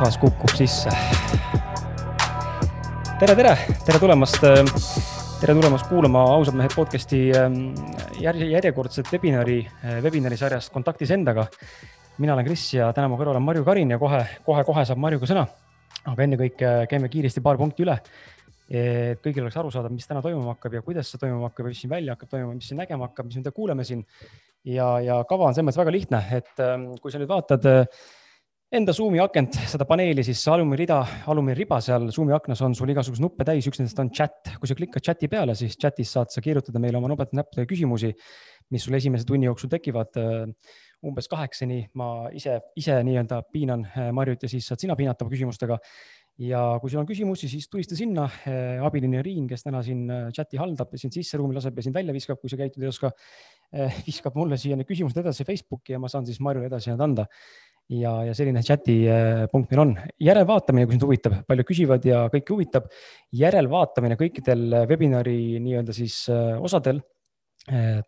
rahvas kukub sisse. tere, tere, tere tulemast, tere tulemast kuulama Ausad mehed podcast'i ähm, järjekordset webinari, äh, webinari sarjast Kontaktis endaga. mina olen Kris ja täna mu kõrval on Marju Karin ja kohe, kohe-kohe saab Marju ka sõna. aga ennekõike käime kiiresti paar punkti üle et kõigil oleks aru saada, mis täna toimuma hakkab ja kuidas see toimuma hakkab ja mis siin välja hakkab toimuma, mis siin nägema hakkab, mis me kuuleme siin. ja, ja kava on selles mõttes väga lihtne, et ähm, kui sa nüüd vaatad äh, enda Zoom'i akent, seda paneeli, siis alumine rida, alumine riba seal Zoom'i aknas on sul igasuguseid nuppe täis, üks nendest on chat. kui sa klikkad chati peale, siis chatis saad sa kirjutada meile oma nobedate näppudega küsimusi, mis sul esimese tunni jooksul tekivad äh, umbes kaheksani. ma ise, ise nii-öelda piinan äh, Marjut ja siis saad sina piinata oma küsimustega ja kui sul on küsimusi, siis tulista sinna. Eh, abiline Riin, kes täna siin chati haldab ja sind sisse ruumi laseb ja sind välja viskab, kui sa käitud ei oska, viskab mulle siia need küsimused edasi Facebooki ja ma saan siis Marjule edasi need anda. Ja, ja selline chati punkt meil on. järelvaatamine, kui sind huvitab, palju küsivad ja kõiki huvitab. järelvaatamine kõikidel webinari nii-öelda siis osadel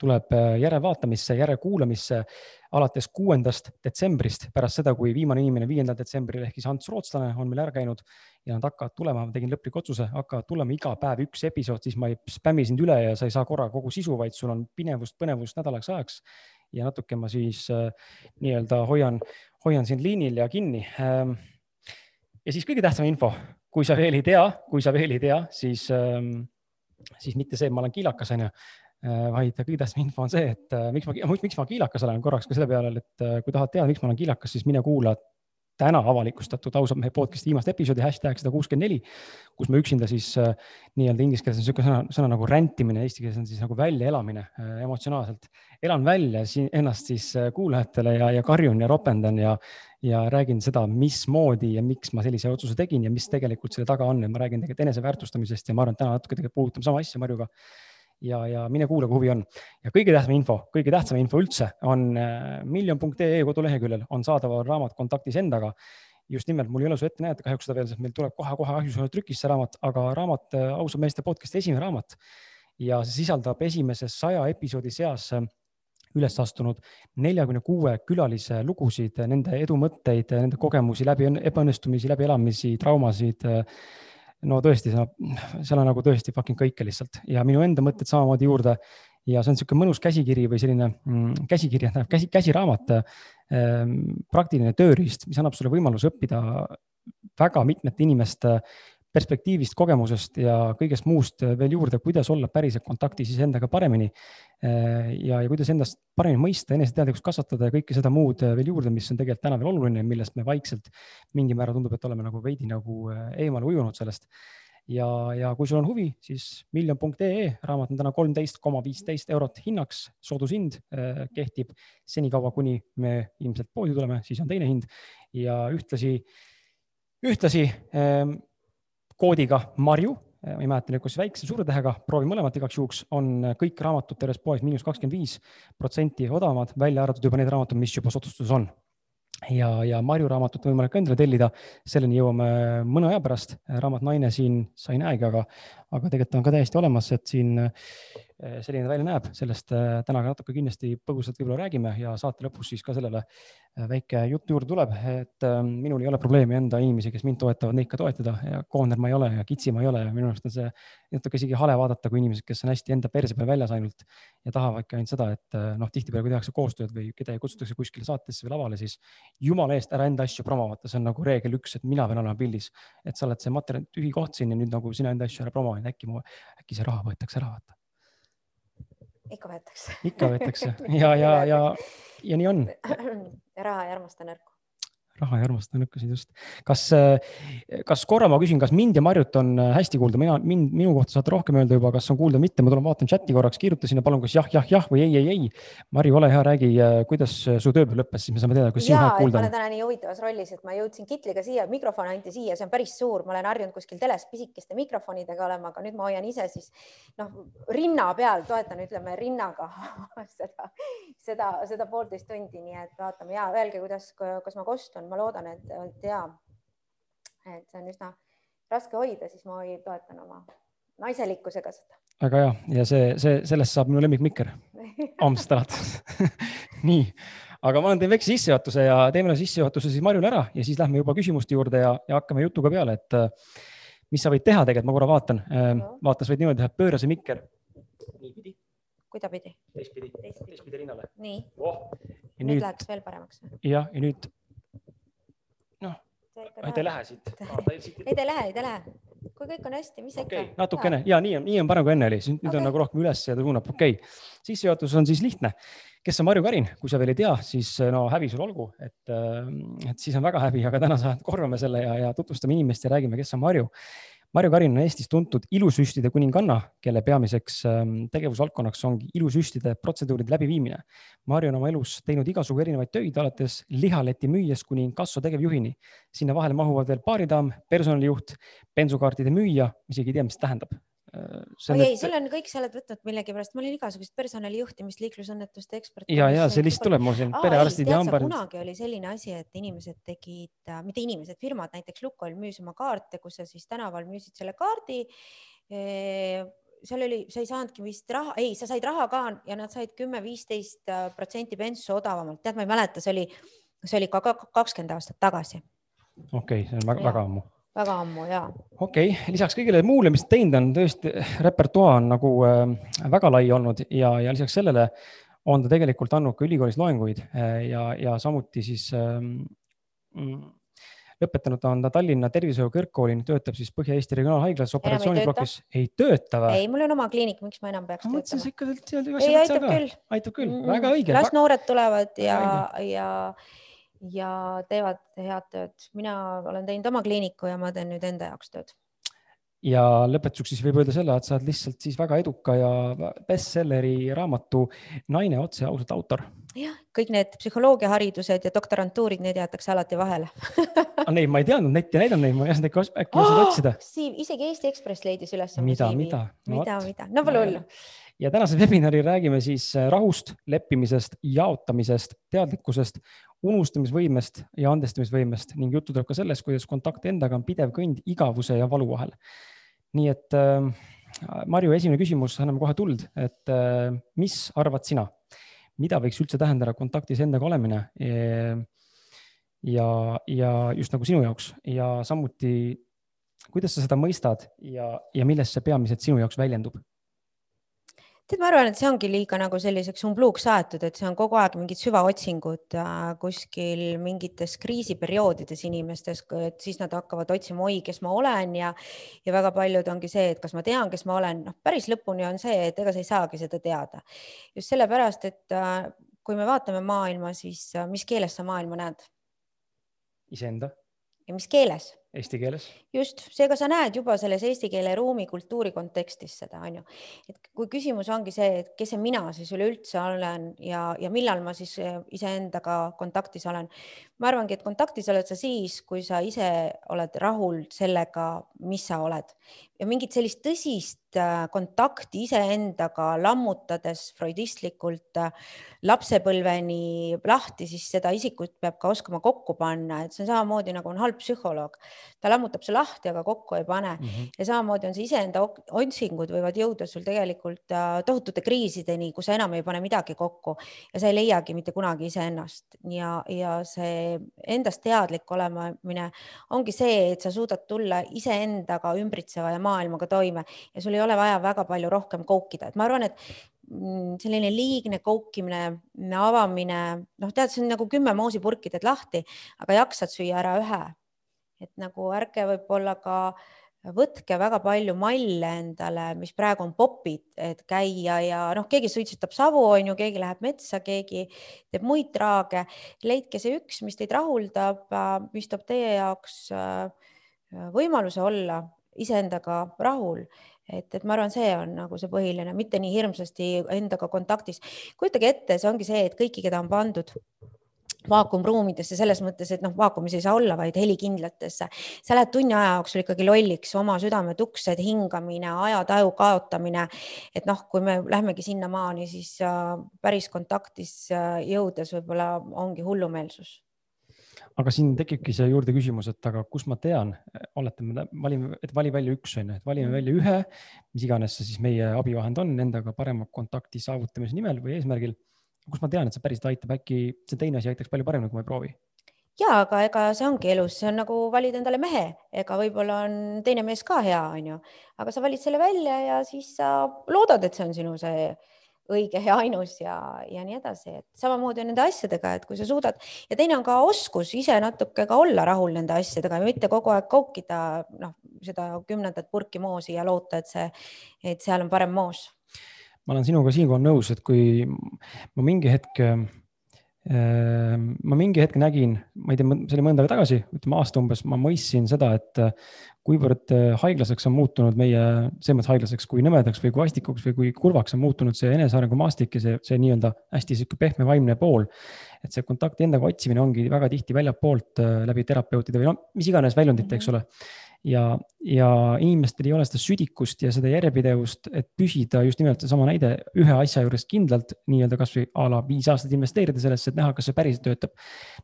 tuleb järelvaatamisse, järelkuulamisse alates kuuendast detsembrist, pärast seda, kui viimane inimene viiendal detsembril ehk siis Ants Rootslane on meil ära käinud ja nad hakkavad tulema, ma tegin lõpliku otsuse, hakkavad tulema iga päev üks episood, siis ma ei spämmi sind üle ja sa ei saa korraga kogu sisu, vaid sul on pinevust, põnevust nädalaks ajaks. ja natuke ma siis äh, nii-öelda hoian, hoian sind liinil ja kinni ähm,. ja siis kõige tähtsam info, kui sa veel ei tea, kui sa veel ei tea, siis ähm, siis mitte see, et ma olen kiilakas, onju, Äh, vaid kõige tähtsam info on see, et äh, miks ma, miks ma kiilakas olen korraks ka selle peale, et äh, kui tahad teada, miks ma olen kiilakas, siis mine kuula täna avalikustatud ausalt mehe podcast'i viimast episoodi hashtag sada kuuskümmend neli, kus ma üksinda siis äh, nii-öelda inglise keeles on niisugune sõna, sõna nagu rändimine, eesti keeles on siis nagu väljaelamine äh, emotsionaalselt. elan välja siin ennast siis äh, kuulajatele ja, ja karjun ja ropendan ja, ja räägin seda, mismoodi ja miks ma sellise otsuse tegin ja mis tegelikult selle taga on ja ma räägin tegelikult eneseväärtustamisest ja ma arvan, et täna natuke tegelikult puudutame sama asja Marjuga ja, ja mine kuula, kui huvi on. ja kõige tähtsam info, kõige tähtsam info üldse on äh, miljon.ee koduleheküljel on saadaval raamat Kontaktis endaga. just nimelt, mul ei ole su ette näidata kahjuks seda veel, sest meil tuleb kohe-kohe ahjus trükis see raamat, aga raamat äh, Ausad meeste podcast'i esimene raamat ja see sisaldab esimese saja episoodi seas äh, üles astunud neljakümne kuue külalise lugusid, nende edumõtteid, nende kogemusi läbi ebaõnnestumisi, läbielamisi, traumasid no tõesti, seal on nagu tõesti fucking kõike lihtsalt ja minu enda mõtted samamoodi juurde. ja see on niisugune mõnus käsikiri või selline mm, käsikiri, tähendab käsi, käsiraamat ähm,, praktiline tööriist, mis annab sulle võimaluse õppida väga mitmete inimeste perspektiivist, kogemusest ja kõigest muust veel juurde, kuidas olla päriselt kontaktis iseendaga paremini. ja, ja kuidas endast paremini mõista, eneseteadlikkust kasvatada ja kõike seda muud veel juurde, mis on tegelikult täna veel oluline, millest me vaikselt mingil määral tundub, et oleme nagu veidi nagu eemale ujunud sellest. ja, ja kui sul on huvi, siis miljon.ee raamat on täna kolmteist koma viisteist eurot hinnaks, soodushind kehtib senikaua, kuni me ilmselt poodi tuleme, siis on teine hind ja ühtlasi, ühtlasi koodiga Marju, ma ei mäleta nüüd, kas väikse, suure tähega, proovi mõlemat igaks juhuks, on kõik raamatud terves poes miinus kakskümmend viis protsenti odavamad, välja arvatud juba need raamatud, mis juba soodustuses on ja, ja Marju raamatut on võimalik endale tellida, selleni jõuame mõne aja pärast. raamat Naine siin sa ei näegi, aga, aga tegelikult on ka täiesti olemas, et siin Eh, selline välja näeb, sellest eh, täna ka natuke kindlasti põgusalt võib-olla räägime ja saate lõpus siis ka sellele eh, väike jutt juurde tuleb, et minul ei ole probleemi enda inimesi, kes mind toetavad, neid ka toetada ja koonel ma ei ole ja kitsi ma ei ole ja minu arust on see natuke isegi hale vaadata, kui inimesed, kes on hästi enda perse peal väljas ainult ja tahavadki ainult seda, et noh, tihtipeale kui tehakse koostööd või keda kutsutakse kuskile saatesse või lavale, siis jumala eest ära enda asju promo, vaata, see on nagu reegel üks, et mina pean olema pildis, et sa oled see materjal tühi koht siin ja nüüd nagu sina enda asju ära promo, äkki mu, äkki see raha võetakse ära, vaata ikka võetakse. ikka võetakse ja, ja, ja, ja nii on. raha ei armasta nõrku raha ei armasta nõrkusid, just. kas, äh, kas korra ma küsin, kas mind ja Marjut on äh, hästi kuulda, mina, mind, minu kohta saate rohkem öelda juba, kas on kuulda või mitte, ma tulen vaatan chati korraks, kirjuta sinna palun, kas jah, jah, jah või ei, ei, ei. Marju, ole hea, räägi, äh, kuidas su tööpäev lõppes, siis me saame teada, kas sind häält kuulda on. ma olen täna nii huvitavas rollis, et ma jõudsin kitliga siia, mikrofon anti siia, see on päris suur, ma olen harjunud kuskil teles pisikeste mikrofonidega olema, aga nüüd ma hoian ise siis noh, rinna peal, toetan, ütleme rinnaga seda, seda, seda poolteist tundi, nii et vaatame ja öelge, kuidas, kas ma kostun, ma loodan, et et ja, et see on üsna raske hoida, siis ma toetan oma naiselikkusega seda. väga hea ja see, see, sellest saab minu lemmikmikker homsest alates nii, aga ma teen väikse sissejuhatuse ja teeme sissejuhatuse siis Marjule ära ja siis lähme juba küsimuste juurde ja, ja hakkame jutuga peale, et äh, mis sa võid teha tegelikult, ma korra vaatan no., vaatas võid niimoodi teha, pööra see mikker. niipidi. kuidapidi? teistpidi, teistpidi rinnale. nii oh.. nüüd, nüüd läheks veel paremaks. jah, ja nüüd noh, ei ta ei lähe siit ei, ta ei lähe, ei ta lähe. kui kõik on hästi, mis okay, ikka. natukene. ja nii on, nii on parem kui enne oli, nüüd okay. on nagu rohkem üles ja ta suunab, okei. Okay.. sissejuhatus on siis lihtne. kes on Marju Karin, kui sa veel ei tea, siis no häbi sul olgu, et, äh, et siis on väga häbi, aga täna sa korvame selle ja, ja tutvustame inimest ja räägime, kes on Marju Marju Karin on Eestis tuntud ilusüstide kuninganna, kelle peamiseks ähm, tegevusvaldkonnaks ongi ilusüstide protseduuride läbiviimine. Marju on oma elus teinud igasugu erinevaid töid, alates lihaleti müüjast kuni inkasso tegevjuhini. sinna vahele mahuvad veel baaridaam, personalijuht, bensukaartide müüja, isegi ei tea, mis see tähendab oi ei, selle on kõik sa oled võtnud millegipärast, ma olin igasugust personalijuhtimist, liiklusõnnetuste ekspert. ja, ja see lihtsalt tuleb mul siin perearstid ja hambaarid. kunagi oli selline asi, et inimesed tegid, äh, mitte inimesed, firmad, näiteks Lukoil müüs oma kaarte, kus sa siis tänaval müüsid selle kaardi seal oli, sa ei saanudki vist raha, ei, sa said raha ka ja nad said kümme-viisteist äh, protsenti bensu odavamalt, tead, ma ei mäleta, see oli, see oli ka kakskümmend aastat tagasi. okei okay,, see on väga, väga ammu väga ammu ja. okei okay., lisaks kõigele muule, mis teinud on, tõesti repertuaar on nagu äh, väga lai olnud ja, ja lisaks sellele on ta tegelikult andnud ka ülikoolis loenguid äh, ja, ja samuti siis mm, lõpetanud on ta Tallinna Tervishoiu Kõrgkooli, töötab siis Põhja-Eesti Regionaalhaiglas operatsiooniplokis. ei tööta või? ei, mul on oma kliinik, miks ma enam peaks ma töötama? ikka seal. ei, aitab küll. aitab küll mm, -hmm. väga õige. las noored tulevad ja, ja ja teevad head tööd. mina olen teinud oma kliiniku ja ma teen nüüd enda jaoks tööd. ja lõpetuseks siis võib öelda selle, et sa oled lihtsalt siis väga eduka ja bestselleri raamatu Naine otse ausalt autor. jah, kõik need psühholoogiaharidused ja doktorantuurid, need jäetakse alati vahele ah, Neid ma ei teadnud, net ei näidanud neid, ma ei osanud äkki, äkki oskad otsida. Siim, isegi Eesti Ekspress leidis üles. mida, mida? mida, mida, no pole hullu ja tänasel webinaril räägime siis rahust, leppimisest, jaotamisest, teadlikkusest, unustamisvõimest ja andestamisvõimest ning juttu tuleb ka sellest, kuidas kontakt endaga on pidev kõnd igavuse ja valu vahel. nii et äh, Marju, esimene küsimus, anname kohe tuld, et äh, mis arvad sina, mida võiks üldse tähendada kontaktis endaga olemine? ja, ja just nagu sinu jaoks ja samuti, kuidas sa seda mõistad ja, ja milles see peamiselt sinu jaoks väljendub? Tead, ma arvan, et see ongi liiga nagu selliseks umbluuks aetud, et see on kogu aeg mingid süvaotsingud äh, kuskil mingites kriisiperioodides inimestes, et siis nad hakkavad otsima, oi, kes ma olen ja, ja väga paljud ongi see, et kas ma tean, kes ma olen, noh, päris lõpuni on see, et ega sa ei saagi seda teada. just sellepärast, et äh, kui me vaatame maailma, siis äh, mis keeles sa maailma näed? iseenda. ja mis keeles? Eesti keeles. just, seega sa näed juba selles eesti keele ruumi kultuuri kontekstis seda, on ju. et kui küsimus ongi see, et kes see mina siis üleüldse olen ja, ja millal ma siis eh, iseendaga kontaktis olen. ma arvangi, et kontaktis oled sa siis, kui sa ise oled rahul sellega, mis sa oled ja mingit sellist tõsist kontakti iseendaga lammutades freudistlikult äh, lapsepõlveni lahti, siis seda isikut peab ka oskama kokku panna, et see on samamoodi nagu on halb psühholoog. ta lammutab su lahti, aga kokku ei pane mm. -hmm. ja samamoodi on see iseenda otsingud võivad jõuda sul tegelikult äh, tohutute kriisideni, kus sa enam ei pane midagi kokku ja sa ei leiagi mitte kunagi iseennast ja, ja see endast teadlik olemine ongi see, et sa suudad tulla iseendaga ümbritseva ja maailmaga toime ja sul ei ole vaja väga palju rohkem koukida, et ma arvan, et mm, selline liigne koukimine, avamine, noh, tead, see on nagu kümme moosipurki teed lahti, aga jaksad süüa ära ühe. et nagu ärge võib-olla ka võtke väga palju malle endale, mis praegu on popid, et käia ja noh, keegi suitsetab savu, on ju, keegi läheb metsa, keegi teeb muid traage. leidke see üks, mis teid rahuldab, mis toob teie jaoks äh, võimaluse olla iseendaga rahul. Et, et ma arvan, see on nagu see põhiline, mitte nii hirmsasti endaga kontaktis. kujutage ette, see ongi see, et kõiki, keda on pandud vaakumruumidesse selles mõttes, et noh, vaakumis ei saa olla, vaid helikindlatesse. sa lähed tunni aja jooksul ikkagi lolliks, oma südametuksed, hingamine, ajataju kaotamine. et noh, kui me lähmegi sinnamaani, siis äh, päris kontaktis äh, jõudes võib-olla ongi hullumeelsus aga siin tekibki see juurde küsimus, et aga kus ma tean, oletame, valime, et vali välja üks on ju, et valime mm. välja ühe, mis iganes see siis meie abivahend on endaga parema kontakti saavutamise nimel või eesmärgil. kus ma tean, et see päriselt aitab, äkki see teine asi aitaks palju paremini, kui ma ei proovi? ja aga ega see ongi elus, see on nagu valid endale mehe, ega võib-olla on teine mees ka hea, onju, aga sa valid selle välja ja siis sa loodad, et see on sinu see õige ja ainus ja, ja nii edasi, et samamoodi on nende asjadega, et kui sa suudad ja teine on ka oskus ise natuke ka olla rahul nende asjadega ja mitte kogu aeg kaukida noh, seda kümnendat purki moosi ja loota, et see, et seal on parem moos. ma olen sinuga siinkohal nõus, et kui ma mingi hetk Ehm, ma mingi hetk nägin, ma ei tea, see oli mõnda aega tagasi, ütleme aasta umbes, ma mõistsin seda, et äh, kuivõrd äh, haiglaseks on muutunud meie, selles mõttes haiglaseks, kui nõmedaks või kui vastikuks või kui kurvaks on muutunud see enesearengu maastik ja see, see nii-öelda hästi sihuke pehme vaimne pool. et see kontakti endaga otsimine ongi väga tihti väljapoolt äh, läbi terapeutide või no mis iganes väljundite, eks ole ja, ja inimestel ei ole seda südikust ja seda järjepidevust, et püsida just nimelt seesama näide ühe asja juures kindlalt nii-öelda kasvõi a la viis aastat investeerida sellesse, et näha, kas see päriselt töötab.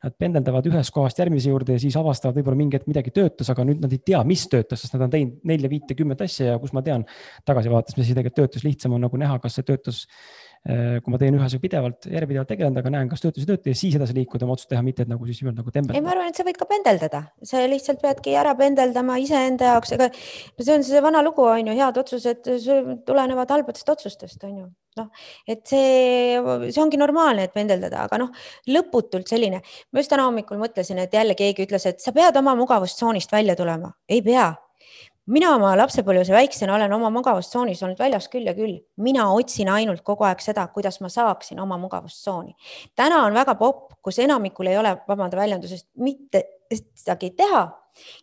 Nad pendeldavad ühest kohast järgmise juurde ja siis avastavad võib-olla mingi hetk midagi töötas, aga nüüd nad ei tea, mis töötas, sest nad on teinud nelja, viite, kümmet asja ja kus ma tean tagasi vaadates, mis tegelikult töötas, lihtsam on nagu näha, kas see töötas kui ma teen ühe asjaga pidevalt, järjepidevalt tegelen temaga, näen, kas töötas või ei tööta ja siis edasi liikuda, oma otsust teha, mitte et nagu siis nagu tembeldada. ei, ma arvan, et sa võid ka pendeldada, sa lihtsalt peadki ära pendeldama iseenda jaoks, ega see on see vana lugu on ju, head otsused tulenevad halbadest otsustest on ju. Noh, et see, see ongi normaalne, et pendeldada, aga noh, lõputult selline, ma just täna hommikul mõtlesin, et jälle keegi ütles, et sa pead oma mugavustsoonist välja tulema, ei pea mina oma lapsepõlves ja väiksena olen oma mugavustsoonis olnud väljas küll ja küll. mina otsin ainult kogu aeg seda, kuidas ma saaksin oma mugavustsooni. täna on väga popp, kus enamikul ei ole, vabanda väljendusest, mitte midagi teha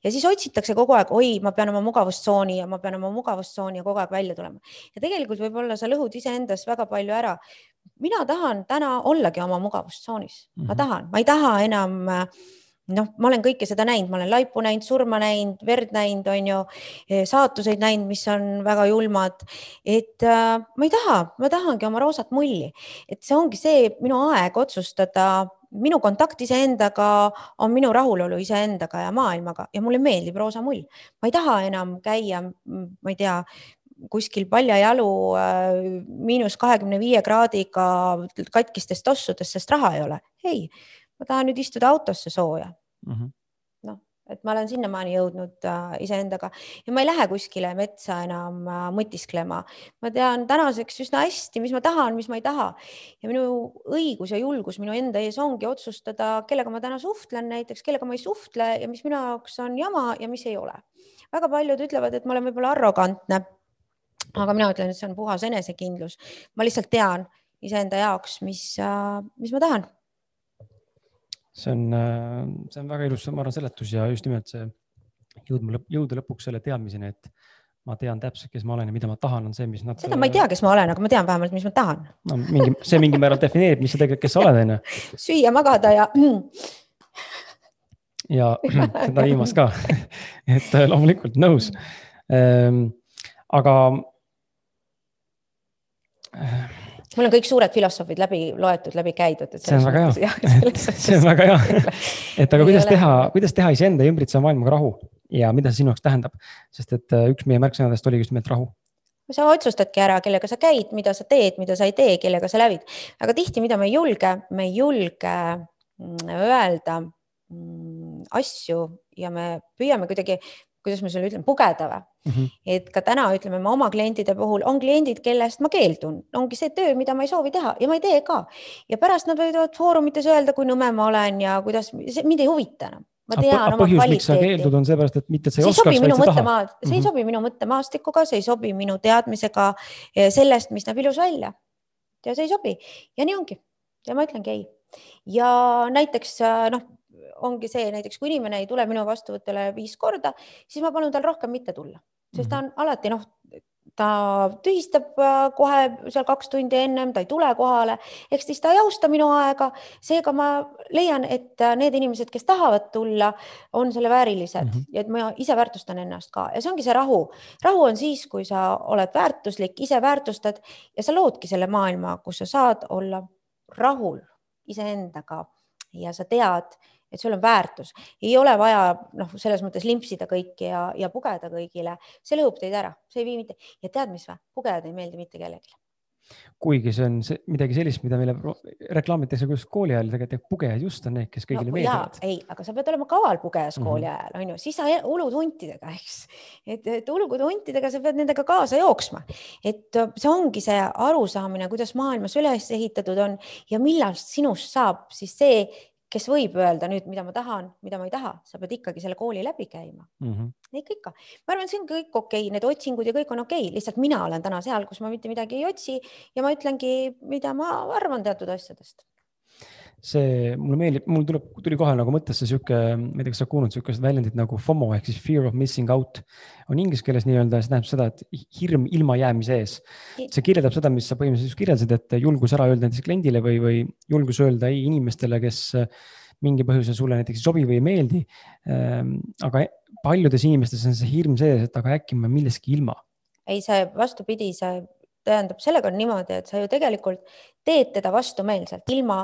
ja siis otsitakse kogu aeg, oi, ma pean oma mugavustsooni ja ma pean oma mugavustsooni ja kogu aeg välja tulema. ja tegelikult võib-olla sa lõhud iseendas väga palju ära. mina tahan täna ollagi oma mugavustsoonis mm, -hmm. ma mhm. tahan, ma ei taha enam äh, noh, ma olen kõike seda näinud, ma olen laipu näinud, surma näinud, verd näinud, on ju, eh, saatuseid näinud, mis on väga julmad. et äh, ma ei taha, ma tahangi oma roosat mulli, et see ongi see minu aeg otsustada, minu kontakt iseendaga on minu rahulolu iseendaga ja maailmaga ja mulle meeldib roosa mull. ma ei taha enam käia, ma ei tea kuskil paljajalu äh, miinus kahekümne viie kraadiga katkistes tossudes, sest raha ei ole. ei ma tahan nüüd istuda autosse sooja mm -hmm.. noh, et ma olen sinnamaani jõudnud äh, iseendaga ja ma ei lähe kuskile metsa enam äh, mõtisklema. ma tean tänaseks üsna hästi, mis ma tahan, mis ma ei taha ja minu õigus ja julgus minu enda ees ongi otsustada, kellega ma täna suhtlen, näiteks kellega ma ei suhtle ja mis minu jaoks on jama ja mis ei ole. väga paljud ütlevad, et ma olen võib-olla arrogantne. aga mina ütlen, et see on puhas enesekindlus. ma lihtsalt tean iseenda jaoks, mis, äh, mis ma tahan see on, äh, see on väga ilus, ma arvan, seletus ja just nimelt see jõudma, jõuda lõpuks selle teadmiseni, et ma tean täpselt, kes ma olen ja mida ma tahan, on see, mis nad. seda ma ei tea, kes ma olen, aga ma tean vähemalt, mis ma tahan. no mingi, see mingil määral defineerib, mis sa tegelikult, kes sa oled, onju. süüa, magada ja. ja seda viimast ka et äh, loomulikult nõus ähm,. aga äh, mul on kõik suured filosoofid läbi loetud, läbi käidud. see on väga hea, see on väga hea. et aga kuidas teha, kuidas teha iseenda ja ümbritseva maailmaga rahu? Ja mida see sinu jaoks tähendab, sest et äh, üks meie märksõnadest oligi just nimelt rahu. Sa otsustadki ära, kellega sa käid, mida sa teed, mida sa ei tee, kellega sa lävid, aga tihti, mida me ei julge, me ei julge mm, öelda mm, asju ja me püüame kuidagi kuidas ma sulle ütlen, pugeda või mm. -hmm. et ka täna ütleme, ma oma klientide puhul on kliendid, kellest ma keeldun, ongi see töö, mida ma ei soovi teha ja ma ei tee ka. ja pärast nad võivad foorumites öelda, kui nõme ma olen ja kuidas, mind ei huvita enam ma tean oma põhjus, miks sa keeldud, on seepärast, et mitte, et sa ei oskaks, vaid sa tahad. see ei mm -hmm. sobi minu mõttemaastikuga, see ei sobi minu teadmisega eh, sellest, mis näeb ilus välja. ja see ei sobi ja nii ongi ja ma ütlengi ei. ja näiteks noh ongi see näiteks, kui inimene ei tule minu vastuvõtule viis korda, siis ma palun tal rohkem mitte tulla, sest ta on alati noh, ta tühistab äh, kohe seal kaks tundi ennem, ta ei tule kohale, ehk siis ta ei austa minu aega. seega ma leian, et äh, need inimesed, kes tahavad tulla, on selle väärilised mm -hmm. ja et ma ise väärtustan ennast ka ja see ongi see rahu. rahu on siis, kui sa oled väärtuslik, ise väärtustad ja sa loodki selle maailma, kus sa saad olla rahul iseendaga ja sa tead et sul on väärtus, ei ole vaja noh, selles mõttes limpsida kõiki ja, ja pugeda kõigile, see lõhub teid ära, see ei vii mitte ja tead, mis või, pugeda ei meeldi mitte kellelegi kuigi see on see, midagi sellist, mida meile reklaamitakse just kooli ajal, tegelikult pugejad just on need, kes kõigile no, meeldivad. ei, aga sa pead olema kaval pugejas kooli mm -hmm. ajal, on ju, siis sa ulud huntidega, eks. et, et ulgud huntidega, sa pead nendega kaasa jooksma. et äh, see ongi see arusaamine, kuidas maailmas üles ehitatud on ja millal sinust saab siis see, kes võib öelda nüüd, mida ma tahan, mida ma ei taha, sa pead ikkagi selle kooli läbi käima mm. -hmm. ikka, ikka, ma arvan, see on kõik okei okay., need otsingud ja kõik on okei okay., lihtsalt mina olen täna seal, kus ma mitte midagi ei otsi ja ma ütlengi, mida ma arvan teatud asjadest see mulle meeldib, mul tuleb, tuli kohe nagu mõttesse sihuke, ma ei tea, kas sa oled kuulnud sihukest väljendit nagu FOMO ehk siis fear of missing out. on inglise keeles nii-öelda, see tähendab seda, et hirm ilmajäämise ees. see kirjeldab seda, mis sa põhimõtteliselt just kirjeldasid, et julgus ära öelda näiteks kliendile või, või julgus öelda ei inimestele, kes mingi põhjusel sulle näiteks ei sobi või ei meeldi. Ehm, aga paljudes inimestes on see hirm sees, et aga äkki ma millestki ilma. ei, see vastupidi, see tähendab, sellega on niimoodi, et sa ju tegelikult teed teda vastumeelselt ilma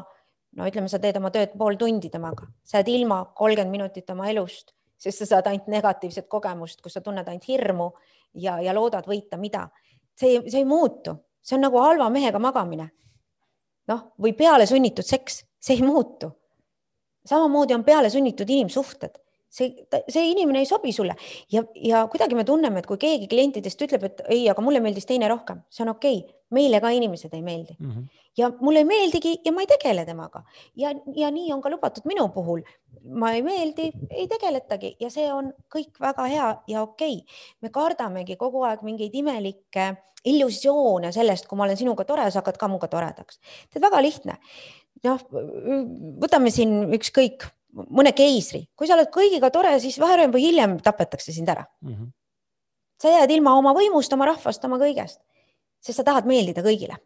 no ütleme, sa teed oma tööd pool tundi temaga, sa jääd ilma kolmkümmend minutit oma elust, sest sa saad ainult negatiivset kogemust, kus sa tunned ainult hirmu ja, ja loodad võita, mida. see, see ei muutu, see on nagu halva mehega magamine. noh, või pealesunnitud seks, see ei muutu. samamoodi on pealesunnitud inimsuhted see, see inimene ei sobi sulle ja, ja kuidagi me tunneme, et kui keegi klientidest ütleb, et ei, aga mulle meeldis teine rohkem, see on okei okay., meile ka inimesed ei meeldi mm. -hmm. ja mulle ei meeldigi ja ma ei tegele temaga ja, ja nii on ka lubatud minu puhul. ma ei meeldi, ei tegeletagi ja see on kõik väga hea ja okei okay.. me kardamegi kogu aeg mingeid imelikke illusioone sellest, kui ma olen sinuga tore, sa hakkad ka minuga toredaks. tead, väga lihtne. noh, võtame siin ükskõik mõne keisri, kui sa oled kõigiga tore, siis varem või hiljem tapetakse sind ära mm. -hmm. sa jääd ilma oma võimust, oma rahvast, oma kõigest, sest sa tahad meeldida kõigile.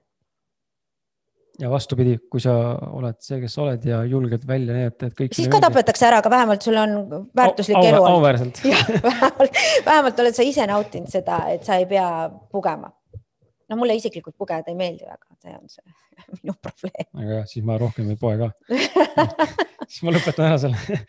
ja vastupidi, kui sa oled see, kes sa oled ja julged välja näidata, et kõik. siis ka meeldib. tapetakse ära, aga vähemalt sul on väärtuslik au, elu olnud. auväärselt. vähemalt, vähemalt oled sa ise nautinud seda, et sa ei pea pugema no mulle isiklikult pugejad ei meeldi väga, see on see minu probleem. aga jah, siis ma rohkem ei poe ka siis ma lõpetan ära selle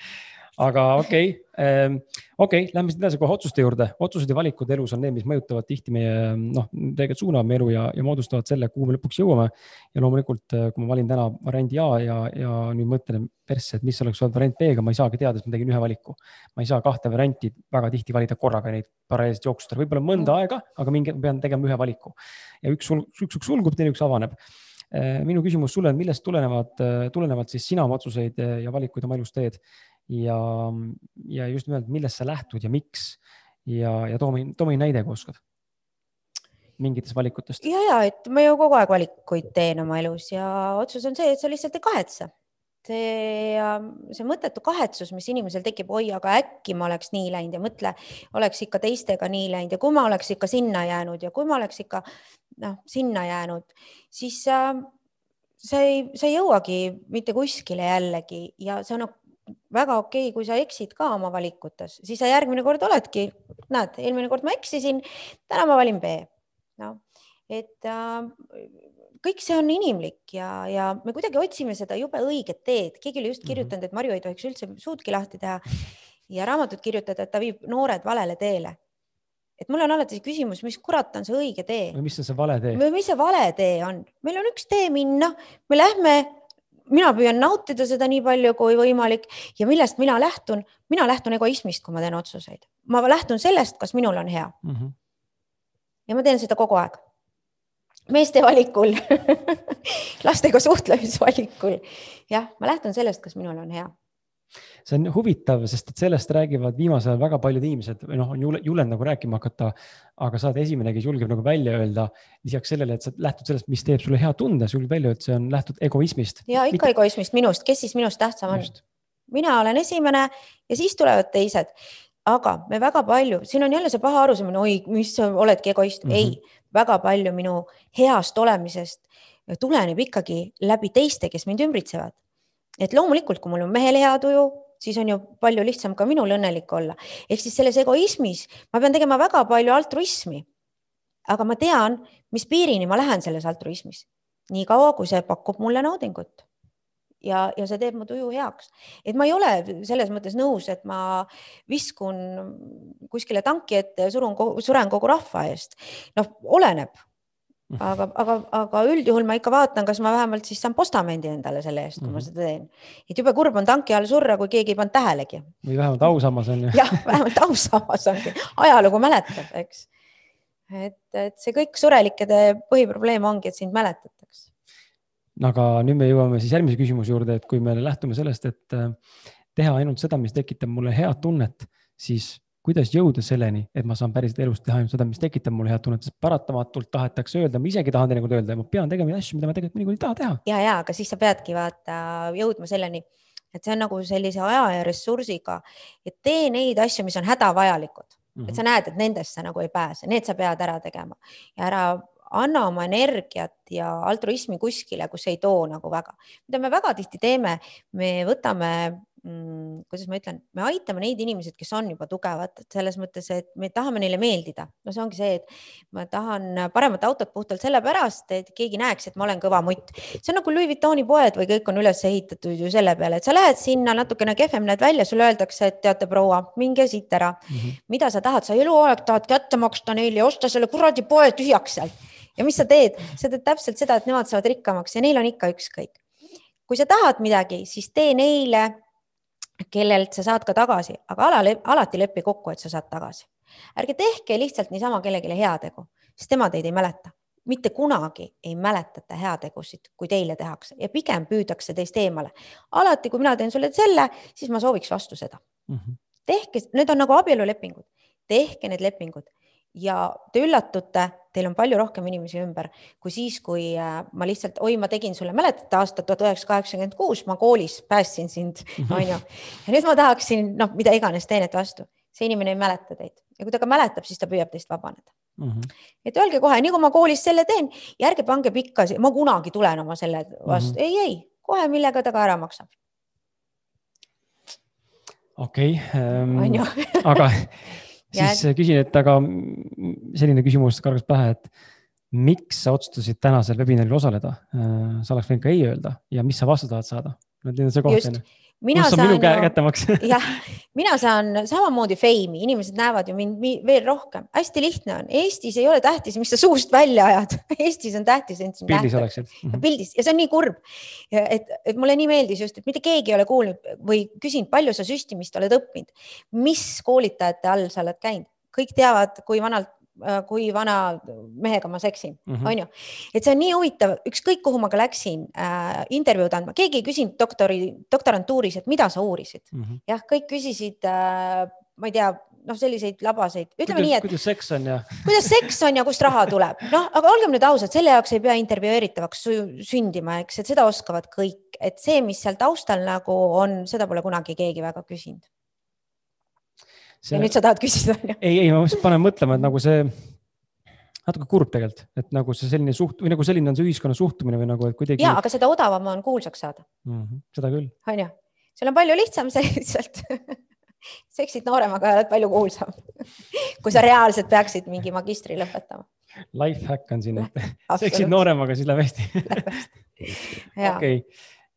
aga okei okay., ehm, okei okay,, lähme siit edasi kohe otsuste juurde. otsused ja valikud elus on need, mis mõjutavad tihti meie noh, tegelikult suunavad meie elu ja, ja moodustavad selle, kuhu me lõpuks jõuame. ja loomulikult, eh, kui ma valin täna variandi A ja, ja nüüd mõtlen persse, et mis oleks olnud variant B-ga, ma ei saagi teada, sest ma tegin ühe valiku. ma ei saa kahte varianti väga tihti valida korraga neid paralleelselt jooksutada, võib-olla mõnda aega, aga mingi, pean tegema ühe valiku. ja üks, üks, üks sulgub, teine üks avaneb minu küsimus sulle on, millest tulenevad, eh, tulenevalt siis sina oma otsuseid ja valikuid oma elus teed ja, ja just nimelt, millest sa lähtud ja miks ja, ja too too mõni näide, kui oskad mingitest valikutest. ja, ja et ma ju kogu aeg valikuid teen oma elus ja otsus on see, et sa lihtsalt ei kahetse. see, see mõttetu kahetsus, mis inimesel tekib, oi, aga äkki ma oleks nii läinud ja mõtle, oleks ikka teistega nii läinud ja kui ma oleks ikka sinna jäänud ja kui ma oleks ikka noh, sinna jäänud, siis äh, see ei, see ei jõuagi mitte kuskile jällegi ja see on väga okei okay,, kui sa eksid ka oma valikutes, siis sa järgmine kord oledki, näed, eelmine kord ma eksisin, täna ma valin B. noh, et äh, kõik see on inimlik ja, ja me kuidagi otsime seda jube õiget teed, keegi oli just mhm. kirjutanud, et Marju ei tohiks üldse suudki lahti teha ja raamatut kirjutada, et ta viib noored valele teele et mul on alati küsimus, mis kurat on see õige tee? või mis on see vale tee? või mis see vale tee on? meil on üks tee minna, me lähme mina püüan nautida seda nii palju kui võimalik ja millest mina lähtun, mina lähtun egoismist, kui ma teen otsuseid, ma lähtun sellest, kas minul on hea mm. -hmm. ja ma teen seda kogu aeg. meeste valikul lastega suhtlemisvalikul, jah, ma lähtun sellest, kas minul on hea see on huvitav, sest et sellest räägivad viimasel ajal väga paljud inimesed või noh, on julgenud nagu rääkima hakata. aga sa oled esimene, kes julgeb nagu välja öelda lisaks sellele, et sa lähtud sellest, mis teeb sulle hea tunde, julged välja öelda, et see on lähtud egoismist. ja ikka Mitte... egoismist, minust, kes siis minust tähtsam on? mina olen esimene ja siis tulevad teised. aga me väga palju, siin on jälle see paha arusaamine, oi, mis sa oledki egoist mm, -hmm. ei, väga palju minu heast olemisest tuleneb ikkagi läbi teiste, kes mind ümbritsevad et loomulikult, kui mul on mehel hea tuju, siis on ju palju lihtsam ka minul õnnelik olla. ehk siis selles egoismis ma pean tegema väga palju altruismi. aga ma tean, mis piirini ma lähen selles altruismis, niikaua kui see pakub mulle naudingut ja, ja see teeb mu tuju heaks. et ma ei ole selles mõttes nõus, et ma viskun kuskile tanki ja surun, suren kogu rahva eest. noh, oleneb, aga, aga, aga üldjuhul ma ikka vaatan, kas ma vähemalt siis saan postamendi endale selle eest, kui mm -hmm. ma Mhm. seda teen. et jube kurb on tanki all surra, kui keegi ei pannud tähelegi. või vähemalt ausammas on ju. jah, vähemalt ausammas ongi, ajalugu mäletab, eks. et, et see kõik surelikede põhiprobleem ongi, et sind mäletatakse. aga nüüd me jõuame siis järgmise küsimuse juurde, et kui me lähtume sellest, et äh, teha ainult seda, mis tekitab mulle head tunnet, siis kuidas jõuda selleni, et ma saan päriselt elus teha ainult seda, mis tekitab mulle head tunnet, sest paratamatult tahetakse öelda, ma isegi tahan teinekord öelda ja ma pean tegema asju, mida ma tegelikult mõnikord ei taha teha. ja, ja aga siis sa peadki vaata jõudma selleni, et see on nagu sellise aja ja ressursiga, et tee neid asju, mis on hädavajalikud et sa näed, et nendest sa nagu ei pääse, need sa pead ära tegema ja ära anna oma energiat ja altruismi kuskile, kus ei too nagu väga. mida me väga tihti teeme, me võtame mm,, kuidas ma ütlen, me aitame neid inimesi, kes on juba tugevad, selles mõttes, et me tahame neile meeldida. no see ongi see, et ma tahan paremat autot puhtalt sellepärast, et keegi näeks, et ma olen kõva mutt. see on nagu Louis Vuittoni poed või kõik on üles ehitatud ju selle peale, et sa lähed sinna natukene kehvem näed välja, sulle öeldakse, et teate, proua, minge siit ära mm. -hmm. mida sa tahad, sa eluaeg tahad kätte maksta neile ja osta selle kuradi poe tühjaks sealt ja mis sa teed, sa teed täpselt seda, et nemad saavad rikkamaks ja neil on ikka ükskõik. kui sa tahad midagi, siis tee neile, kellelt sa saad ka tagasi, aga ala, alati leppi kokku, et sa saad tagasi. ärge tehke lihtsalt niisama kellelegi heategu, sest tema teid ei mäleta. mitte kunagi ei mäletata heategusid, kui teile tehakse ja pigem püüdakse teist eemale. alati, kui mina teen sulle selle, siis ma sooviks vastu seda mm. -hmm. tehke, need on nagu abielulepingud, tehke need lepingud ja te üllatute, teil on palju rohkem inimesi ümber kui siis, kui ma lihtsalt, oi, ma tegin sulle, mäletate aastat tuhat üheksasada kaheksakümmend kuus, ma koolis päästsin sind, onju. ja nüüd ma tahaksin, noh, mida iganes teenet vastu, see inimene ei mäleta teid ja kui ta ka mäletab, siis ta püüab teist vabaneda mm. -hmm. et öelge kohe, nii kui ma koolis selle teen ja ärge pange pikka, ma kunagi tulen oma selle vastu mm, -hmm. ei, ei, kohe, millega ta ka ära maksab. okei okay, ähm,, aga siis ja... küsin, et aga selline küsimus kargas pähe, et miks sa otsustasid tänasel webinaril osaleda? sa oleks võinud ka ei öelda ja mis sa vastu tahad saada? On see koht on ju mina saan minu käe kättemaks? Jah, mina saan samamoodi feimi, inimesed näevad ju mind veel rohkem, hästi lihtne on, Eestis ei ole tähtis, mis sa suust välja ajad. Eestis on tähtis, et sind pildis oleksid. -hmm. pildis. Ja see on nii kurb. et, et mulle nii meeldis just, et mitte keegi ei ole kuulnud või küsinud, palju sa süstimist oled õppinud, mis koolitajate all sa oled käinud, kõik teavad, kui vanalt kui vana mehega ma seksin mm, -hmm. on ju. et see on nii huvitav, ükskõik kuhu ma ka läksin äh, intervjuud andma, keegi ei küsinud doktori, doktorantuuris, et mida sa uurisid mm. -hmm. jah, kõik küsisid äh,, ma ei tea, noh, selliseid labaseid, ütleme kuidas, nii, et. kuidas seks on ja. kuidas seks on ja kust raha tuleb, noh, aga olgem nüüd ausad, selle jaoks ei pea intervjueeritavaks sündima, eks, et seda oskavad kõik, et see, mis seal taustal nagu on, seda pole kunagi keegi väga küsinud see... ja nüüd sa tahad küsida, on ju? ei, ei, ma just panen mõtlema, et nagu see natuke kurb tegelikult, et nagu see selline suht- või nagu selline on see ühiskonna suhtumine või nagu, et kuidagi. ja, aga seda odavam on kuulsaks saada mm. -hmm, seda küll. on ju, seal on palju lihtsam see lihtsalt seksid nooremaga ja oled palju kuulsam kui sa reaalselt peaksid mingi magistri lõpetama. Life hack on siin, et seksid nooremaga, siis läheb hästi. okei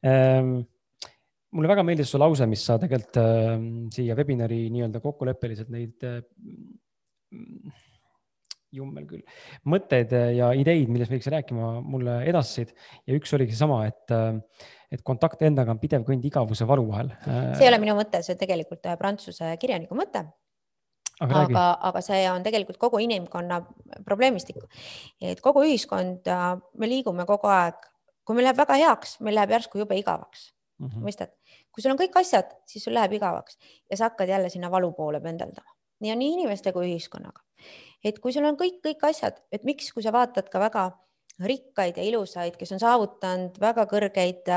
ehm, mulle väga meeldis su lause, mis sa tegelikult äh, siia webinari nii-öelda kokkuleppeliselt neid äh, jummel küll, mõtteid ja ideid, millest võiks rääkima, mulle edastasid ja üks oligi seesama, et, et kontakt endaga on pidev kõnd igavuse valu vahel. see ei ole minu mõte, see on tegelikult prantsuse kirjaniku mõte. aga, aga, aga see on tegelikult kogu inimkonna probleemistik. et kogu ühiskond, me liigume kogu aeg, kui meil läheb väga heaks, meil läheb järsku jube igavaks mm -hmm. mõistad, kui sul on kõik asjad, siis sul läheb igavaks ja sa hakkad jälle sinna valu poole pendeldama. nii on nii inimeste kui ühiskonnaga. et kui sul on kõik, kõik asjad, et miks, kui sa vaatad ka väga rikkaid ja ilusaid, kes on saavutanud väga kõrgeid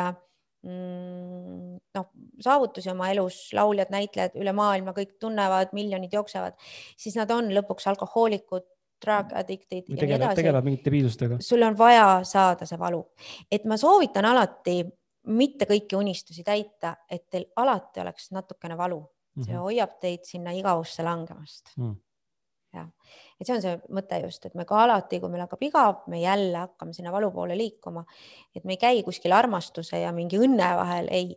mm, noh, saavutusi oma elus, lauljad, näitlejad üle maailma, kõik tunnevad, miljonid jooksevad, siis nad on lõpuks alkohoolikud, drug addict'id ja nii edasi. tegelevad mingite piisustega. sul on vaja saada see valu, et ma soovitan alati mitte kõiki unistusi täita, et teil alati oleks natukene valu. Mm, -hmm. see hoiab teid sinna igavusse langemast. Mm.. jah, et see on see mõte just, et me ka alati, kui meil hakkab igav, me jälle hakkame sinna valu poole liikuma, et me ei käi kuskil armastuse ja mingi õnne vahel, ei.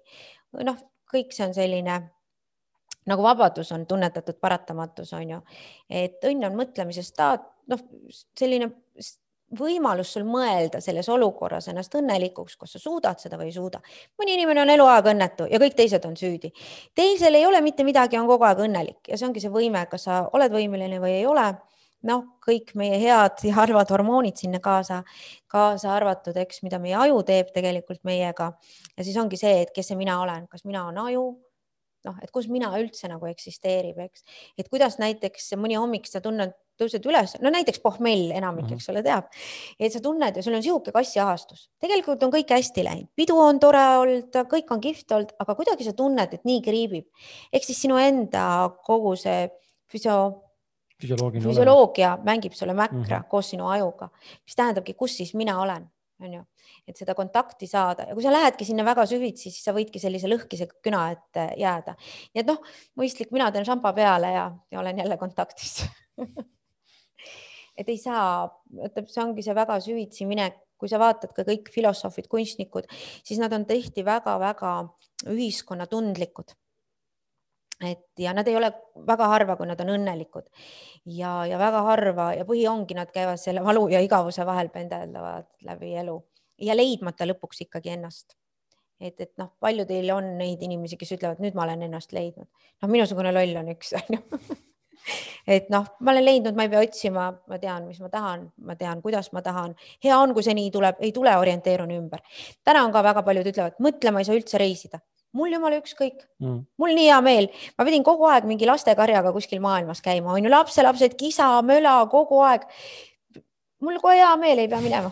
noh, kõik see on selline nagu vabadus on tunnetatud paratamatus, on ju, et õnn on mõtlemise staat, noh, selline võimalus sul mõelda selles olukorras ennast õnnelikuks, kas sa suudad seda või ei suuda. mõni inimene on eluaeg õnnetu ja kõik teised on süüdi. teisel ei ole mitte midagi, on kogu aeg õnnelik ja see ongi see võime, kas sa oled võimeline või ei ole. noh, kõik meie head ja halvad hormoonid sinna kaasa, kaasa arvatud, eks, mida meie aju teeb tegelikult meiega ja siis ongi see, et kes see mina olen, kas mina olen aju noh, et kus mina üldse nagu eksisteerib, eks, et kuidas näiteks mõni hommik sa tunned, tõused üles, no näiteks pohmell enamik, eks ole, teab, et sa tunned ja sul on sihuke kassiahastus, tegelikult on kõik hästi läinud, pidu on tore olnud, kõik on kihvt olnud, aga kuidagi sa tunned, et nii kriibib. ehk siis sinu enda kogu see füsio füsioloogia mängib sulle mäkra mm -hmm. koos sinu ajuga, mis tähendabki, kus siis mina olen, on ju et seda kontakti saada. Ja kui sa lähedki sinna väga süvitsi, siis sa võidki sellise lõhkise küna ette jääda. nii et noh, mõistlik, mina teen šamba peale ja, ja olen jälle kontaktis. Et ei saa, ütleb, see ongi see väga süvitsi minek, kui sa vaatad ka kõik filosoofid, kunstnikud, siis nad on tihti väga-väga ühiskonnatundlikud et ja nad ei ole väga harva, kui nad on õnnelikud ja, ja väga harva ja põhi ongi, nad käivad selle valu ja igavuse vahel pendeldavad läbi elu ja leidmata lõpuks ikkagi ennast. et, et noh, paljudel on neid inimesi, kes ütlevad, nüüd ma olen ennast leidnud. noh, minusugune loll on üks, on ju et noh, ma olen leidnud, ma ei pea otsima, ma tean, mis ma tahan, ma tean, kuidas ma tahan. hea on, kui see nii tuleb, ei tule, orienteerun ümber. täna on ka väga paljud ütlevad, mõtle, ma ei saa üldse reisida mul jumala ükskõik. Mm., mul nii hea meel, ma pidin kogu aeg mingi lastekarjaga kuskil maailmas käima, on ju, lapselapsed, kisa, möla kogu aeg. Mul kohe hea meel, ei pea minema,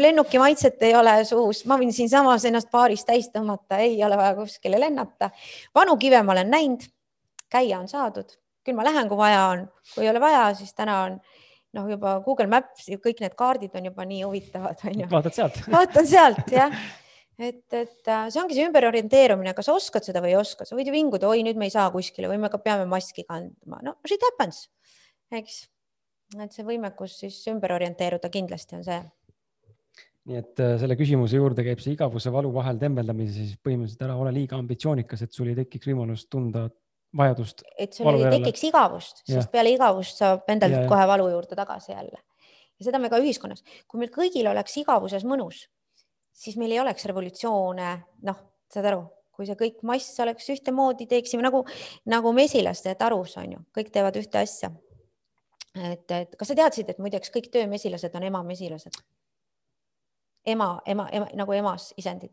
lennuki maitset ei ole suus, ma võin siinsamas ennast baaris täis tõmmata, ei ole vaja kuskile lennata. vanu kive ma olen näinud, käia on saadud, küll ma lähen, kui vaja on, kui ei ole vaja, siis täna on noh, juba Google Maps ja kõik need kaardid on juba nii huvitavad, onju. vaatad sealt? vaatan sealt jah et, et äh, see ongi see ümberorienteerumine, kas oskad seda või ei oska, sa võid ju vinguda, oi, nüüd me ei saa kuskile või me ka peame maski kandma, no shit happens, eks et see võimekus siis ümber orienteeruda kindlasti on see. nii et äh, selle küsimuse juurde käib see igavuse valu vahel tembeldamine, siis põhimõtteliselt ära ole liiga ambitsioonikas, et sul ei tekiks võimalust tunda vajadust. et sul ei tekiks igavust, sest peale igavust sa pendeldad kohe valu juurde tagasi jälle. ja seda me ka ühiskonnas, kui meil kõigil oleks igavuses mõnus, siis meil ei oleks revolutsioone, noh, saad aru, kui see kõik mass oleks ühtemoodi, teeksime nagu, nagu mesilaste tarus on ju, kõik teevad ühte asja et, et kas sa teadsid, et muideks kõik töömesilased on emamesilased? ema, ema, ema, nagu emas isendid.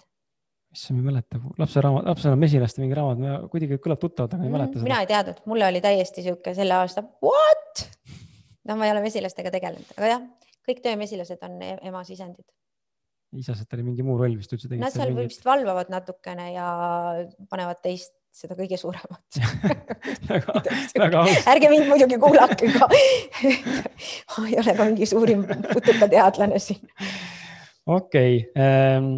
issand, ma ei mäleta, lapseraamat, lapsel on mesilaste mingi raamat, kuidagi kõlab tuttavalt, aga ei mm, mäleta seda. mina ei teadnud, mulle oli täiesti sihuke selle aasta, what? no ma ei ole mesilastega tegelenud, aga jah, kõik töömesilased on e-, emas isendid isased oli mingi muu roll vist üldse. Nad seal mingit... vist valvavad natukene ja panevad teist seda kõige suuremat väga, väga aus. ärge mind muidugi kuulake ka ma ei ole ka mingi suurim putukateadlane siin. okei okay. ähm,,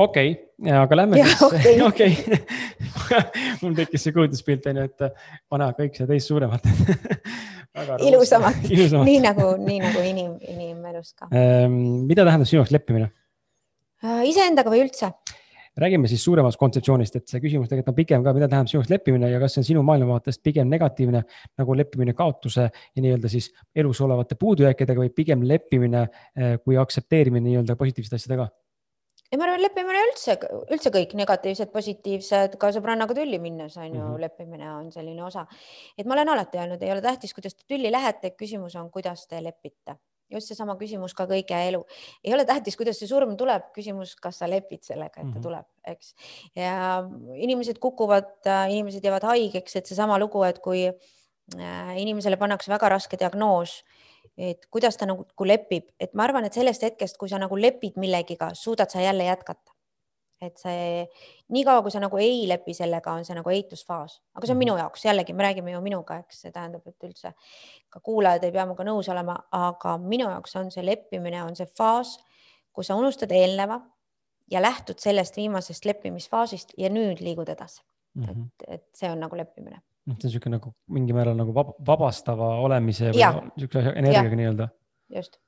okei okay., aga lähme ja, siis, okei mul tekkis see kujutluspilt onju, et pane kõik see teist suuremat ilusamat, nii nagu, nii nagu inim, inimelus ka ähm,. mida tähendab sinu jaoks leppimine? Äh, iseendaga või üldse? räägime siis suuremast kontseptsioonist, et see küsimus tegelikult on pikem ka, mida tähendab sinu jaoks leppimine ja kas see on sinu maailmavaatest pigem negatiivne nagu leppimine kaotuse ja nii-öelda siis elus olevate puudujääkidega või pigem leppimine eh, kui aktsepteerimine nii-öelda positiivsete asjadega? ei, ma arvan, leppimine üldse, üldse kõik negatiivsed, positiivsed, ka sõbrannaga tülli minnes on ju mm, -hmm. leppimine on selline osa. et ma olen alati öelnud, ei ole tähtis, kuidas te tülli lähete, küsimus on, kuidas te lepite just seesama küsimus ka kõige elu. ei ole tähtis, kuidas see surm tuleb, küsimus, kas sa lepid sellega, et ta mm -hmm. tuleb, eks. ja inimesed kukuvad, inimesed jäävad haigeks, et seesama lugu, et kui äh, inimesele pannakse väga raske diagnoos, et kuidas ta nagu lepib, et ma arvan, et sellest hetkest, kui sa nagu lepid millegiga, suudad sa jälle jätkata et see niikaua, kui sa nagu ei lepi sellega, on see nagu eitusfaas, aga see on minu mhm. jaoks jällegi, me räägime ju minuga, eks see tähendab, et üldse ka kuulajad ei pea minuga nõus olema, aga minu jaoks on see leppimine, on see faas, kus sa unustad eelneva ja lähtud sellest viimasest leppimisfaasist ja nüüd liigud edasi mm. -hmm. et, et see on nagu leppimine. see on niisugune nagu mingil määral nagu vabastava olemise või niisuguse energiaga nii-öelda. just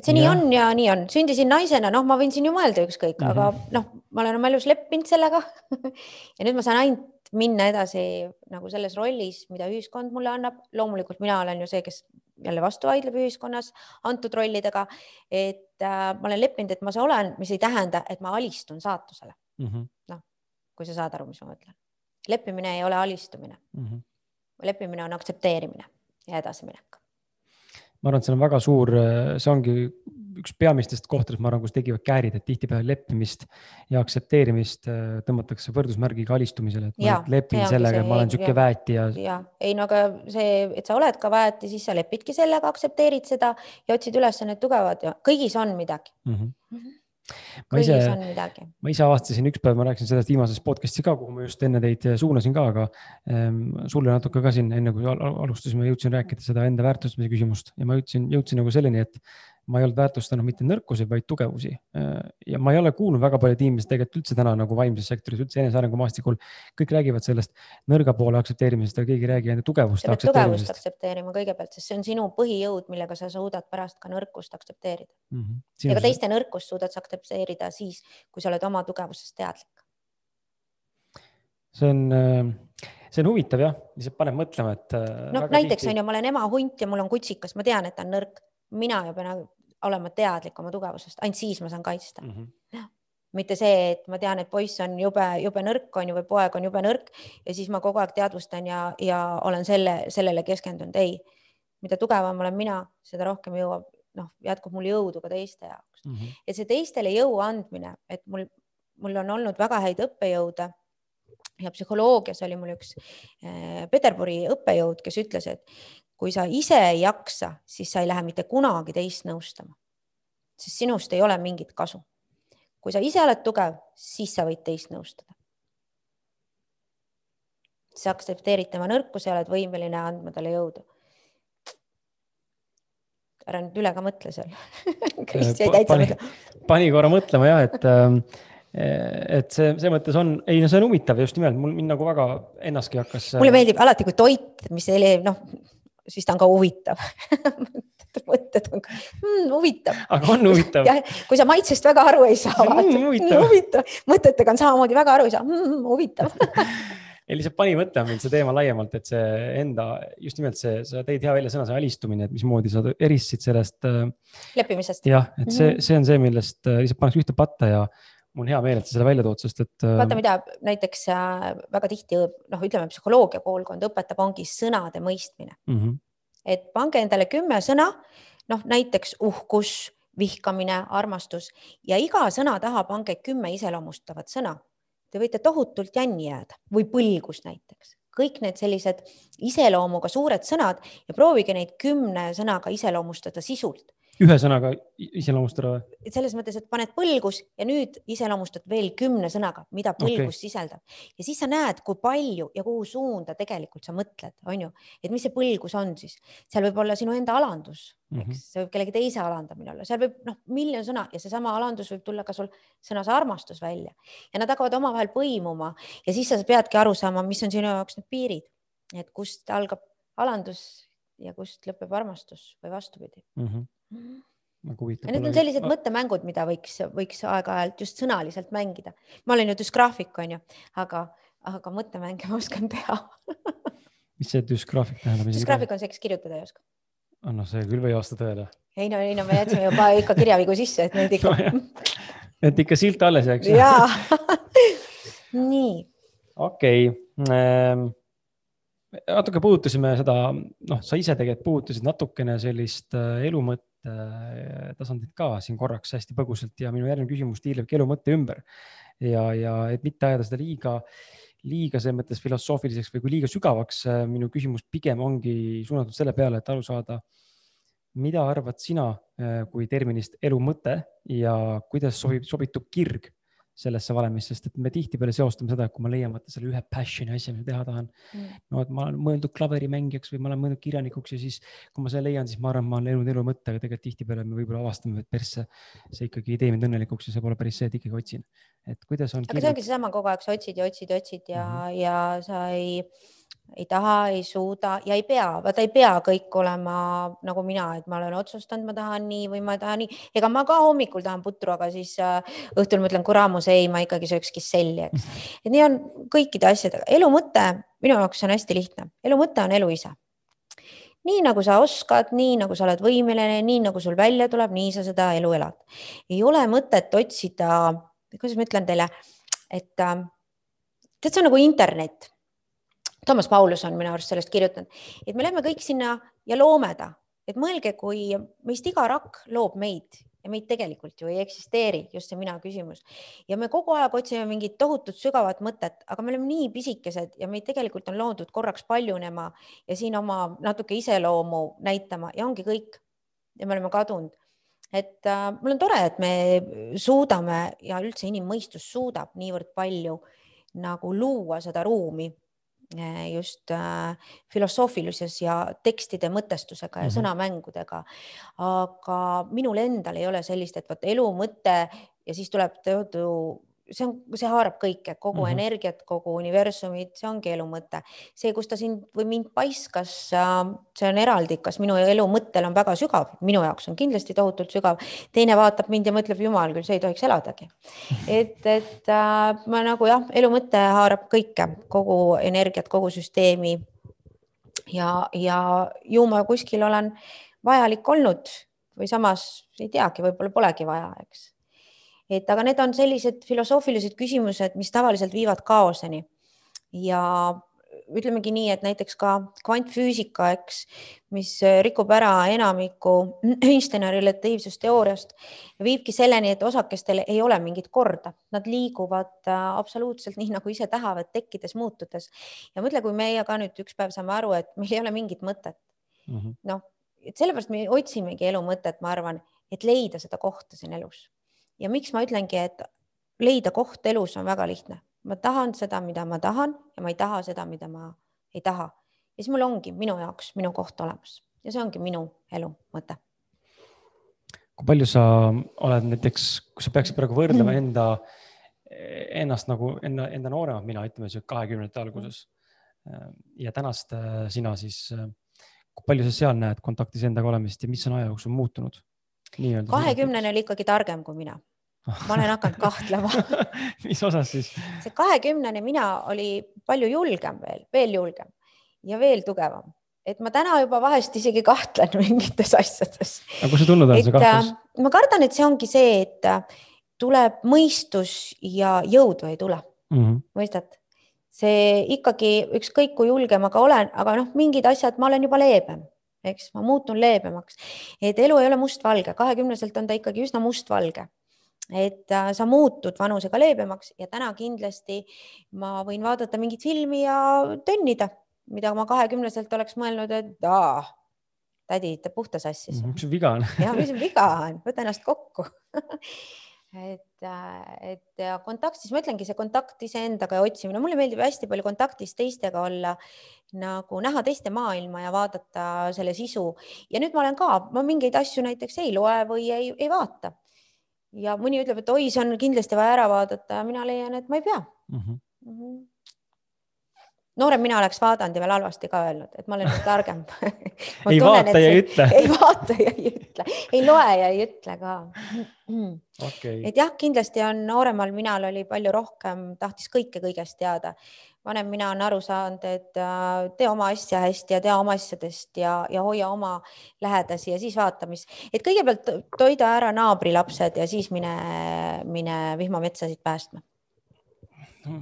et see ja. nii on ja nii on, sündisin naisena, noh, ma võin siin ju mõelda ükskõik mm, -hmm. aga noh, ma olen oma elus leppinud sellega ja nüüd ma saan ainult minna edasi nagu selles rollis, mida ühiskond mulle annab. loomulikult mina olen ju see, kes jälle vastu vaidleb ühiskonnas antud rollidega. et äh, ma olen leppinud, et ma see olen, mis ei tähenda, et ma alistun saatusele mm -hmm.. noh, kui sa saad aru, mis ma mõtlen. leppimine ei ole alistumine mm. -hmm. leppimine on aktsepteerimine ja edasiminek ma arvan, et see on väga suur, see ongi üks peamistest kohtadest, ma arvan, kus tekivad käärid, et tihtipeale leppimist ja aktsepteerimist äh, tõmmatakse võrdusmärgiga alistumisele, et ja, ma lepin sellega, et ma olen sihuke väeti ja. ja ei no aga see, et sa oled ka väeti, siis sa lepidki sellega, aktsepteerid seda ja otsid üles need tugevad ja kõigis on midagi mm. -hmm. Ma ise, ma ise avastasin üks päev, ma rääkisin sellest viimases podcast'is ka, kuhu ma just enne teid suunasin ka, aga ähm, sulle natuke ka siin, enne kui alustasime, jõudsin rääkida seda enda väärtustamise küsimust ja ma jõudsin, jõudsin nagu selleni, et ma ei olnud väärtustanud mitte nõrkusi, vaid tugevusi. ja ma ei ole kuulnud väga palju tiimides tegelikult üldse täna nagu vaimses sektoris, üldse enesearengu maastikul. kõik räägivad sellest nõrga poole aktsepteerimisest, aga keegi ei räägi enda tugevust. pead tugevust aktsepteerima kõigepealt, sest see on sinu põhijõud, millega sa suudad pärast ka nõrkust aktsepteerida mm. -hmm. ja ka teiste nõrkust suudad sa aktsepteerida siis, kui sa oled oma tugevusest teadlik. see on äh, see on huvitav jah, lihtsalt paneb mõtlema, et. Äh, noh, näiteks on ju, ma olen ema hunt ja mul on kutsikas, ma tean, et ta on nõrk, mina ju pean olema teadlik oma tugevusest, ainult siis ma saan kaitsta mm. -hmm. mitte see, et ma tean, et poiss on jube, jube nõrk on ju või poeg on jube nõrk ja siis ma kogu aeg teadvustan ja, ja olen selle, sellele keskendunud. ei, mida tugevam olen mina, seda rohkem jõuab, noh, jätkub mul jõudu ka teiste jaoks mm. -hmm. et see teistele jõu andmine, et mul, mul on olnud väga häid õppejõude ja psühholoogias oli mul üks äh, Peterburi õppejõud, kes ütles, et kui sa ise ei jaksa, siis sa ei lähe mitte kunagi teist nõustama, sest sinust ei ole mingit kasu. kui sa ise oled tugev, siis sa võid teist nõustada. sa aktsepteerid tema nõrkuse ja oled võimeline andma talle jõudu. ära nüüd üle ka mõtle seal Krist jäi täitsa mõtlema. pani korra mõtlema ja et ähm, et see, see mõttes on, ei no see on huvitav just nimelt, mul mind nagu väga ennastki hakkas. mulle meeldib alati, kui toit, mis noh, siis ta on ka huvitav mõtted on ka mm, huvitav. aga on huvitav. kui sa maitsest väga aru ei saa, mm, huvitav. huvitav, mõtetega on samamoodi väga aru ei saa mm,, huvitav ei lihtsalt pani mõtlema mind see teema laiemalt, et see enda, just nimelt see, sa tõid hea välja sõna, see alistumine, et mismoodi sa eristasid sellest. Äh, leppimisest. jah, et see, mhm. see on see, millest äh, lihtsalt pannakse ühte patta ja mul on hea meel, et sa selle välja tood, sest et. Äh, vaata, mida näiteks väga tihti noh, ütleme psühholoogia koolkond õpetab, ongi sõnade mõistmine mm. -hmm. et pange endale kümme sõna, noh näiteks uhkus, vihkamine, armastus ja iga sõna taha pange kümme iseloomustavat sõna. Te võite tohutult jänni jääda või põlgus näiteks, kõik need sellised iseloomuga suured sõnad ja proovige neid kümne sõnaga iseloomustada sisult ühe sõnaga iseloomustada või? selles mõttes, et paned põlgus ja nüüd iseloomustad veel kümne sõnaga, mida põlgus okay. sisaldab ja siis sa näed, kui palju ja kuhu suunda tegelikult sa mõtled, on ju, et mis see põlgus on siis, seal võib olla sinu enda alandus, eks mm, -hmm. see võib kellegi teise alandamine olla, seal võib noh, miljon sõna ja seesama alandus võib tulla ka sul sõnas armastus välja ja nad hakkavad omavahel põimuma ja siis sa peadki aru saama, mis on sinu jaoks need piirid, et kust algab alandus ja kust lõpeb armastus või vastupidi mm. -hmm nagu huvitav. Need on sellised mõttemängud, mida võiks, võiks aeg-ajalt just sõnaliselt mängida. ma olen ju düsgraafik, on ju, aga, aga mõttemänge ma oskan teha mis see düsgraafik tähendab? düsgraafik on see, kes kirjutada ei oska. Ah, noh, see küll ei vasta tõele. ei no, ei no me jätsime juba ikka kirjavigu sisse, et neid ikka no,. et ikka silt alles jääks. jaa nii. okei okay. ähm natuke puudutasime seda, noh, sa ise tegelikult puudutasid natukene sellist äh, elumõtte äh, tasandit ka siin korraks hästi põgusalt ja minu järgmine küsimus tiirlebki elumõtte ümber. ja, ja et mitte ajada seda liiga, liiga selles mõttes filosoofiliseks või kui liiga sügavaks, äh, minu küsimus pigem ongi suunatud selle peale, et aru saada, mida arvad sina kui terminist elumõte ja kuidas sobib, sobitub kirg sellesse valemisse, sest et me tihtipeale seostame seda, et kui ma leian vaata selle ühe passion'i asja, mida teha tahan mm.. no et ma olen mõeldud klaverimängijaks või ma olen mõeldud kirjanikuks ja siis, kui ma selle leian, siis ma arvan, ma olen elanud elu mõtte, aga tegelikult tihtipeale me võib-olla avastame, et persse, see ikkagi ei tee mind õnnelikuks ja see pole päris see, et ikkagi otsin. et kuidas on. aga kirjad... see ongi seesama kogu aeg, sa otsid ja otsid ja otsid ja mm, -hmm. ja sa ei ei taha, ei suuda ja ei pea, vaata ei pea kõik olema nagu mina, et ma olen otsustanud, ma tahan nii või ma tahan nii. ega ma ka hommikul tahan putru, aga siis äh, õhtul mõtlen, kuramus, ei, ma ikkagi sööks kisselli, eks. et nii on kõikide asjadega. elu mõte minu jaoks on hästi lihtne, elu mõte on elu ise nii nagu sa oskad, nii nagu sa oled võimeline, nii nagu sul välja tuleb, nii sa seda elu elad. ei ole mõtet otsida, kuidas ma ütlen teile, et äh, tead, see on nagu internet Toomas Paulus on minu arust sellest kirjutanud, et me lähme kõik sinna ja loome ta, et mõelge, kui meist iga rakk loob meid ja meid tegelikult ju ei eksisteeri, just see mina küsimus. ja me kogu aeg otsime mingit tohutut sügavat mõtet, aga me oleme nii pisikesed ja meid tegelikult on loodud korraks paljunema ja siin oma natuke iseloomu näitama ja ongi kõik. ja me oleme kadunud. et äh, mul on tore, et me suudame ja üldse inimmõistus suudab niivõrd palju nagu luua seda ruumi just äh, filosoofilises ja tekstide mõtestusega ja mm -hmm. sõnamängudega. aga minul endal ei ole sellist, et vot elu mõte ja siis tuleb tohutu see on, see haarab kõike, kogu mm -hmm. energiat, kogu universumit, see ongi elu mõte. see, kus ta sind või mind paiskas, see on eraldi, kas minu elu mõttel on väga sügav, minu jaoks on kindlasti tohutult sügav. teine vaatab mind ja mõtleb, jumal küll, see ei tohiks eladagi. et, et äh, ma nagu jah, elu mõte haarab kõike, kogu energiat, kogu süsteemi. ja, ja ju ma kuskil olen vajalik olnud või samas ei teagi, võib-olla polegi vaja, eks et aga need on sellised filosoofilised küsimused, mis tavaliselt viivad kaoseni. Ja ütlemegi nii, et näiteks ka kvantfüüsika, eks, mis rikub ära enamiku Einsteini relatiivsusteooriast, viibki selleni, et osakestel ei ole mingit korda, nad liiguvad äh, absoluutselt nii, nagu ise tahavad, tekkides, muutudes. ja mõtle, kui meie ka nüüd üks päev saame aru, et meil ei ole mingit mõtet. Mm -hmm.. noh, et sellepärast me otsimegi elu mõtet, ma arvan, et leida seda kohta siin elus ja miks ma ütlengi, et leida koht elus on väga lihtne, ma tahan seda, mida ma tahan ja ma ei taha seda, mida ma ei taha. ja siis mul ongi minu jaoks minu koht olemas ja see ongi minu elu mõte. kui palju sa oled näiteks, kui sa peaksid praegu võrdlema enda, ennast nagu enda, enda nooremat mina, ütleme sihuke kahekümnendate alguses ja tänast sina siis, kui palju sa seal näed kontaktis endaga olemist ja mis on aja jooksul muutunud? kahekümnene oli ikkagi targem kui mina ma olen hakanud kahtlema mis osas siis? see kahekümnene mina oli palju julgem veel, veel julgem ja veel tugevam, et ma täna juba vahest isegi kahtlen mingites asjades. aga kust see tulnud on, see kahtlus? Äh, ma kardan, et see ongi see, et äh, tuleb mõistus ja jõudu ei tule mm. -hmm. mõistad? see ikkagi ükskõik kui julge ma ka olen, aga noh, mingid asjad ma olen juba leebem eks ma muutun leebemaks, et elu ei ole mustvalge, kahekümneselt on ta ikkagi üsna mustvalge et äh, sa muutud vanusega leebemaks ja täna kindlasti ma võin vaadata mingit filmi ja tönnida, mida ma kahekümneselt oleks mõelnud, et aa, tädi teeb puhta sassis. mis sul viga on? ja mis viga on, võta ennast kokku et, äh, et ja kontaktis, ma ütlengi, see kontakt iseendaga ja otsimine, mulle meeldib hästi palju kontaktis teistega olla, nagu näha teiste maailma ja vaadata selle sisu ja nüüd ma olen ka, ma mingeid asju näiteks ei loe või ei, ei vaata. Ja mõni ütleb, et oi, see on kindlasti vaja ära vaadata. Ja mina leian, et ma ei pea. Mm. -hmm. Mm -hmm noorem mina oleks vaadanud ja veel halvasti ka öelnud, et ma olen targem. Ei vaata ja ei ütle. Ei vaata ja ei ütle, ei loe ja ei ütle ka. Okay.. et jah, kindlasti on nooremal minal oli palju rohkem, tahtis kõike kõigest teada. Vanem mina on aru saanud, et äh, tee oma asja hästi ja tea oma asjadest ja, ja hoia oma lähedasi ja siis vaata, mis, et kõigepealt toida ära naabrilapsed ja siis mine, mine vihmametsasid päästma no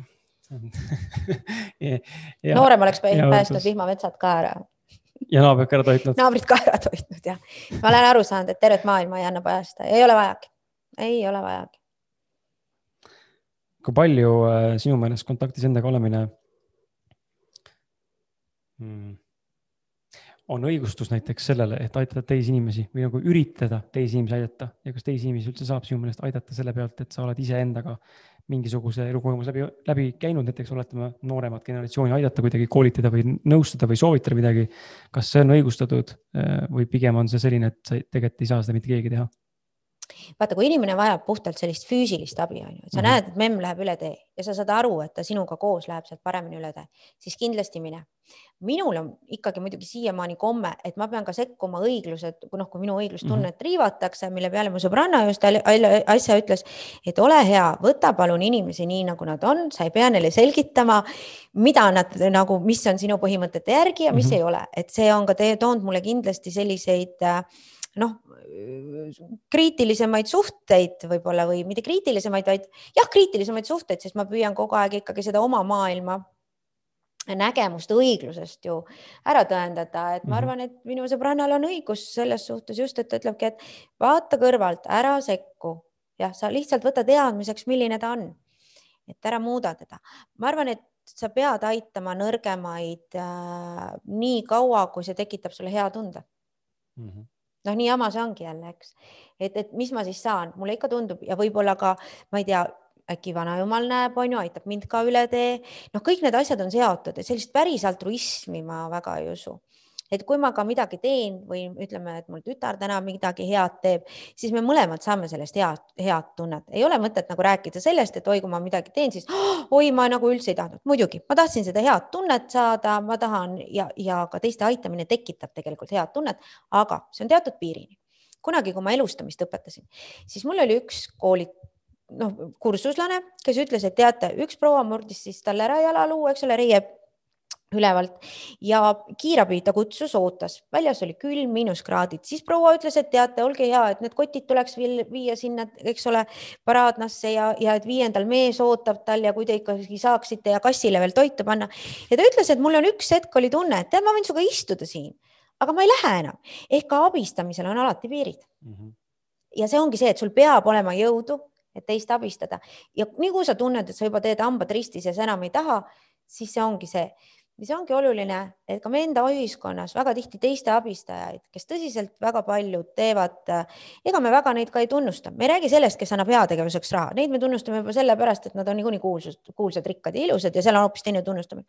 ja, noorem oleks päästnud vihmametsad ka ära. ja naabrid ka ära toitnud. naabrid ka ära toitnud jah. ma olen aru saanud, et tervet maailma ei anna päästa, ei ole vajagi, ei ole vajagi. Kui palju äh, sinu meelest kontaktis endaga olemine hmm, on õigustus näiteks sellele, et aidata teisi inimesi või nagu üritada teisi inimesi aidata ja kas teisi inimesi üldse saab sinu meelest aidata selle pealt, et sa oled iseendaga mingisuguse elukogemuse läbi, läbi käinud, näiteks oletame nooremat generatsiooni aidata kuidagi koolitada või nõustada või soovitada midagi. kas see on õigustatud äh, või pigem on see selline, et sa tegelikult ei saa seda mitte keegi teha? Vaata, kui inimene vajab puhtalt sellist füüsilist abi, on ju, et sa mm -hmm. näed, et memm läheb üle tee ja sa saad aru, et ta sinuga koos läheb sealt paremini üle tee, siis kindlasti mine. minul on ikkagi muidugi siiamaani komme, et ma pean ka sekkuma õigluse, noh, kui minu õiglustunnet mm -hmm. riivatakse, mille peale mu sõbranna just asja ütles, et ole hea, võta palun inimesi nii, nagu nad on, sa ei pea neile selgitama, mida nad nagu, mis on sinu põhimõtete järgi ja mis mm -hmm. ei ole, et see on ka toonud mulle kindlasti selliseid äh, noh, kriitilisemaid suhteid võib-olla või mitte kriitilisemaid, vaid jah, kriitilisemaid suhteid, sest ma püüan kogu aeg ikkagi seda oma maailma nägemust õiglusest ju ära tõendada, et ma mhm. arvan, et minu sõbrannal on õigus selles suhtes just, et ta ütlebki, et vaata kõrvalt, ära sekku, jah, sa lihtsalt võta teadmiseks, milline ta on. et ära muuda teda. ma arvan, et sa pead aitama nõrgemaid äh, nii kaua, kui see tekitab sulle hea tunde mm. -hmm noh, nii jama see ongi jälle, eks, et, et mis ma siis saan, mulle ikka tundub ja võib-olla ka, ma ei tea, äkki vanajumal näeb, on ju, aitab mind ka üle tee. noh, kõik need asjad on seotud ja sellist päris altruismi ma väga ei usu et kui ma ka midagi teen või ütleme, et mul tütar täna midagi head teeb, siis me mõlemad saame sellest head, head tunnet. ei ole mõtet nagu rääkida sellest, et oi, kui ma midagi teen, siis oh, oi, ma nagu üldse ei tahtnud. muidugi, ma tahtsin seda head tunnet saada, ma tahan ja, ja ka teiste aitamine tekitab tegelikult head tunnet, aga see on teatud piirini. kunagi, kui ma elustamist õpetasin, siis mul oli üks kooli noh, kursuslane, kes ütles, et teate, üks proua murdis siis talle ära jalaluu, eks ole, reie ülevalt ja kiirabi ta kutsus, ootas, väljas oli külm, miinuskraadid, siis proua ütles, et teate, olge hea, et need kotid tuleks viia sinna, eks ole, paraadnasse ja, ja et viiendal mees ootab tal ja kui te ikkagi saaksite ja kassile veel toitu panna. ja ta ütles, et mul on üks hetk oli tunne, et tead, ma võin sinuga istuda siin, aga ma ei lähe enam. ehk ka abistamisel on alati piirid mm. -hmm. ja see ongi see, et sul peab olema jõudu, et teist abistada ja nii kui sa tunned, et sa juba teed hambad ristis ja sa enam ei taha, siis see ongi see see ongi oluline, et ka meie enda ühiskonnas väga tihti teiste abistajaid, kes tõsiselt väga palju teevad, ega me väga neid ka ei tunnusta, me ei räägi sellest, kes annab heategevuseks raha, neid me tunnustame juba sellepärast, et nad on niikuinii kuulsad, kuulsad, rikkad ja ilusad ja seal on hoopis teine tunnustamine.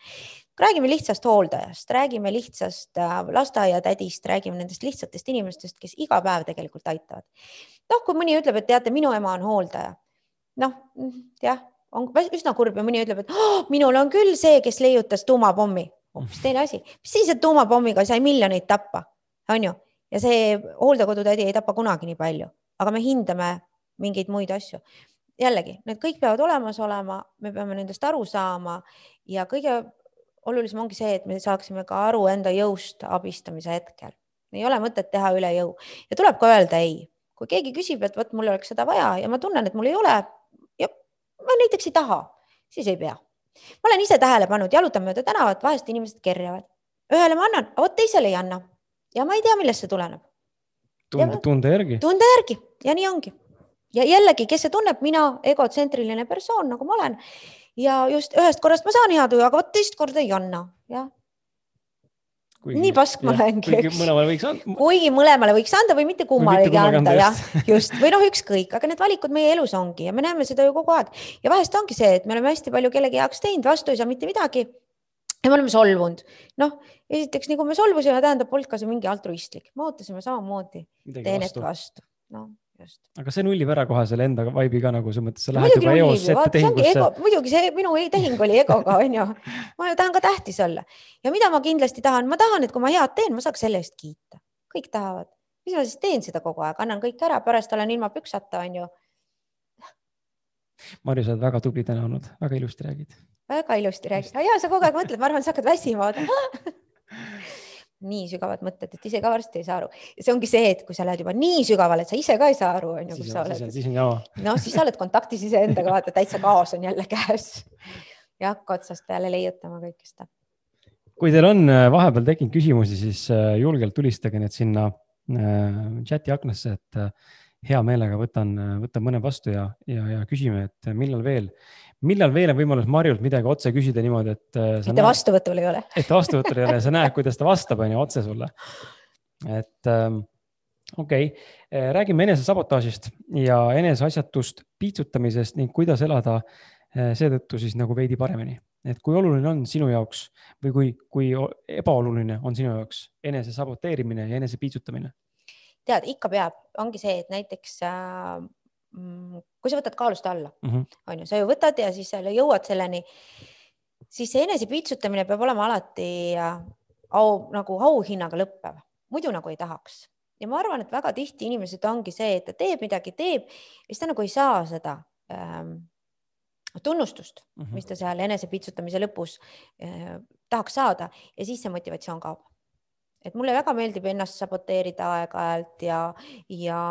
räägime lihtsast hooldajast, räägime lihtsast äh, lasteaiatädist, räägime nendest lihtsatest inimestest, kes iga päev tegelikult aitavad. noh, kui mõni ütleb, et teate, minu ema on hooldaja, noh jah on üsna kurb ja mõni ütleb, et oh, minul on küll see, kes leiutas tuumapommi, hoopis teine asi. mis siis, et tuumapommiga sai miljoneid tappa, on ju, ja see hooldekodutädi ei tapa kunagi nii palju, aga me hindame mingeid muid asju. jällegi, need kõik peavad olemas olema, me peame nendest aru saama ja kõige olulisem ongi see, et me saaksime ka aru enda jõust abistamise hetkel. ei ole mõtet teha üle jõu ja tuleb ka öelda ei, kui keegi küsib, et vot mul oleks seda vaja ja ma tunnen, et mul ei ole, ma näiteks ei taha, siis ei pea. ma olen ise tähele pannud, jalutan mööda tänavat, vahest inimesed kerjavad. ühele ma annan, vot teisele ei anna. ja ma ei tea, millest see tuleneb. tunde, tunde järgi. tunde järgi ja nii ongi. ja jällegi, kes see tunneb, mina, egotsentriline persoon, nagu ma olen. ja just ühest korrast ma saan hea tuju, aga vot teist korda ei anna, jah Kuigi, nii pask ma olengi, eks. mõlemale võiks anda. kuigi mõlemale võiks anda või mitte kummalegi anda, jah, just või noh, ükskõik, aga need valikud meie elus ongi ja me näeme seda ju kogu aeg ja vahest ongi see, et me oleme hästi palju kellegi heaks teinud, vastu ei saa mitte midagi. ja me oleme solvunud, noh, esiteks kui me solvusime, tähendab, polnud ka see mingi altruistlik, me ootasime samamoodi teenet vastu, vastu., noh just. aga see nullib ära kohe selle enda vibe'i ka nagu selles mõttes, sa lähed juba eos ette tehingusse. muidugi see minu tehing oli egoga, onju. ma ju tahan ka tähtis olla ja mida ma kindlasti tahan, ma tahan, et kui ma head teen, ma saaks selle eest kiita. kõik tahavad, mis ma siis teen seda kogu aeg, annan kõik ära, pärast olen ilma püksata, onju. Marju, sa oled väga tubli täna olnud, väga ilusti räägid. väga ilusti räägid, ja sa kogu aeg mõtled, ma arvan, sa hakkad väsima nii sügavad mõtted, et ise ka varsti ei saa aru. ja see ongi see, et kui sa lähed juba nii sügavale, et sa ise ka ei saa aru, on ju, kus sa oled. siis on jama. noh, siis sa oled kontaktis iseendaga, vaata täitsa kaos on jälle käes ja hakka otsast peale leiutama kõike seda. kui teil on äh, vahepeal tekkinud küsimusi, siis äh, julgelt tulistage need sinna äh, chati aknasse, et hea meelega võtan, võtan mõne vastu ja, ja, ja küsime, et millal veel millal veel on võimalus Marjult midagi otse küsida niimoodi, et. Äh, mitte vastuvõtul ei ole. et vastuvõtul ei ole, sa näed, kuidas ta vastab, on ju, otse sulle. et ähm, okei okay., äh, räägime enesesabotaažist ja eneseasjatust piitsutamisest ning kuidas elada äh, seetõttu siis nagu veidi paremini. et kui oluline on sinu jaoks või kui, kui ebaoluline on sinu jaoks enese saboteerimine ja enese piitsutamine? tead, ikka peab, ongi see, et näiteks äh, kui sa võtad kaalust alla mm, Mhm. on ju, sa ju võtad ja siis sa jõuad selleni, siis see enesepiitsutamine peab olema alati au nagu auhinnaga lõppev, muidu nagu ei tahaks. ja ma arvan, et väga tihti inimesed ongi see, et ta teeb midagi, teeb ja siis ta nagu ei saa seda ähm, tunnustust, Mhm. mis ta seal enesepiitsutamise lõpus äh, tahaks saada ja siis see motivatsioon kaob. Et mulle väga meeldib ennast saboteerida aeg-ajalt ja, ja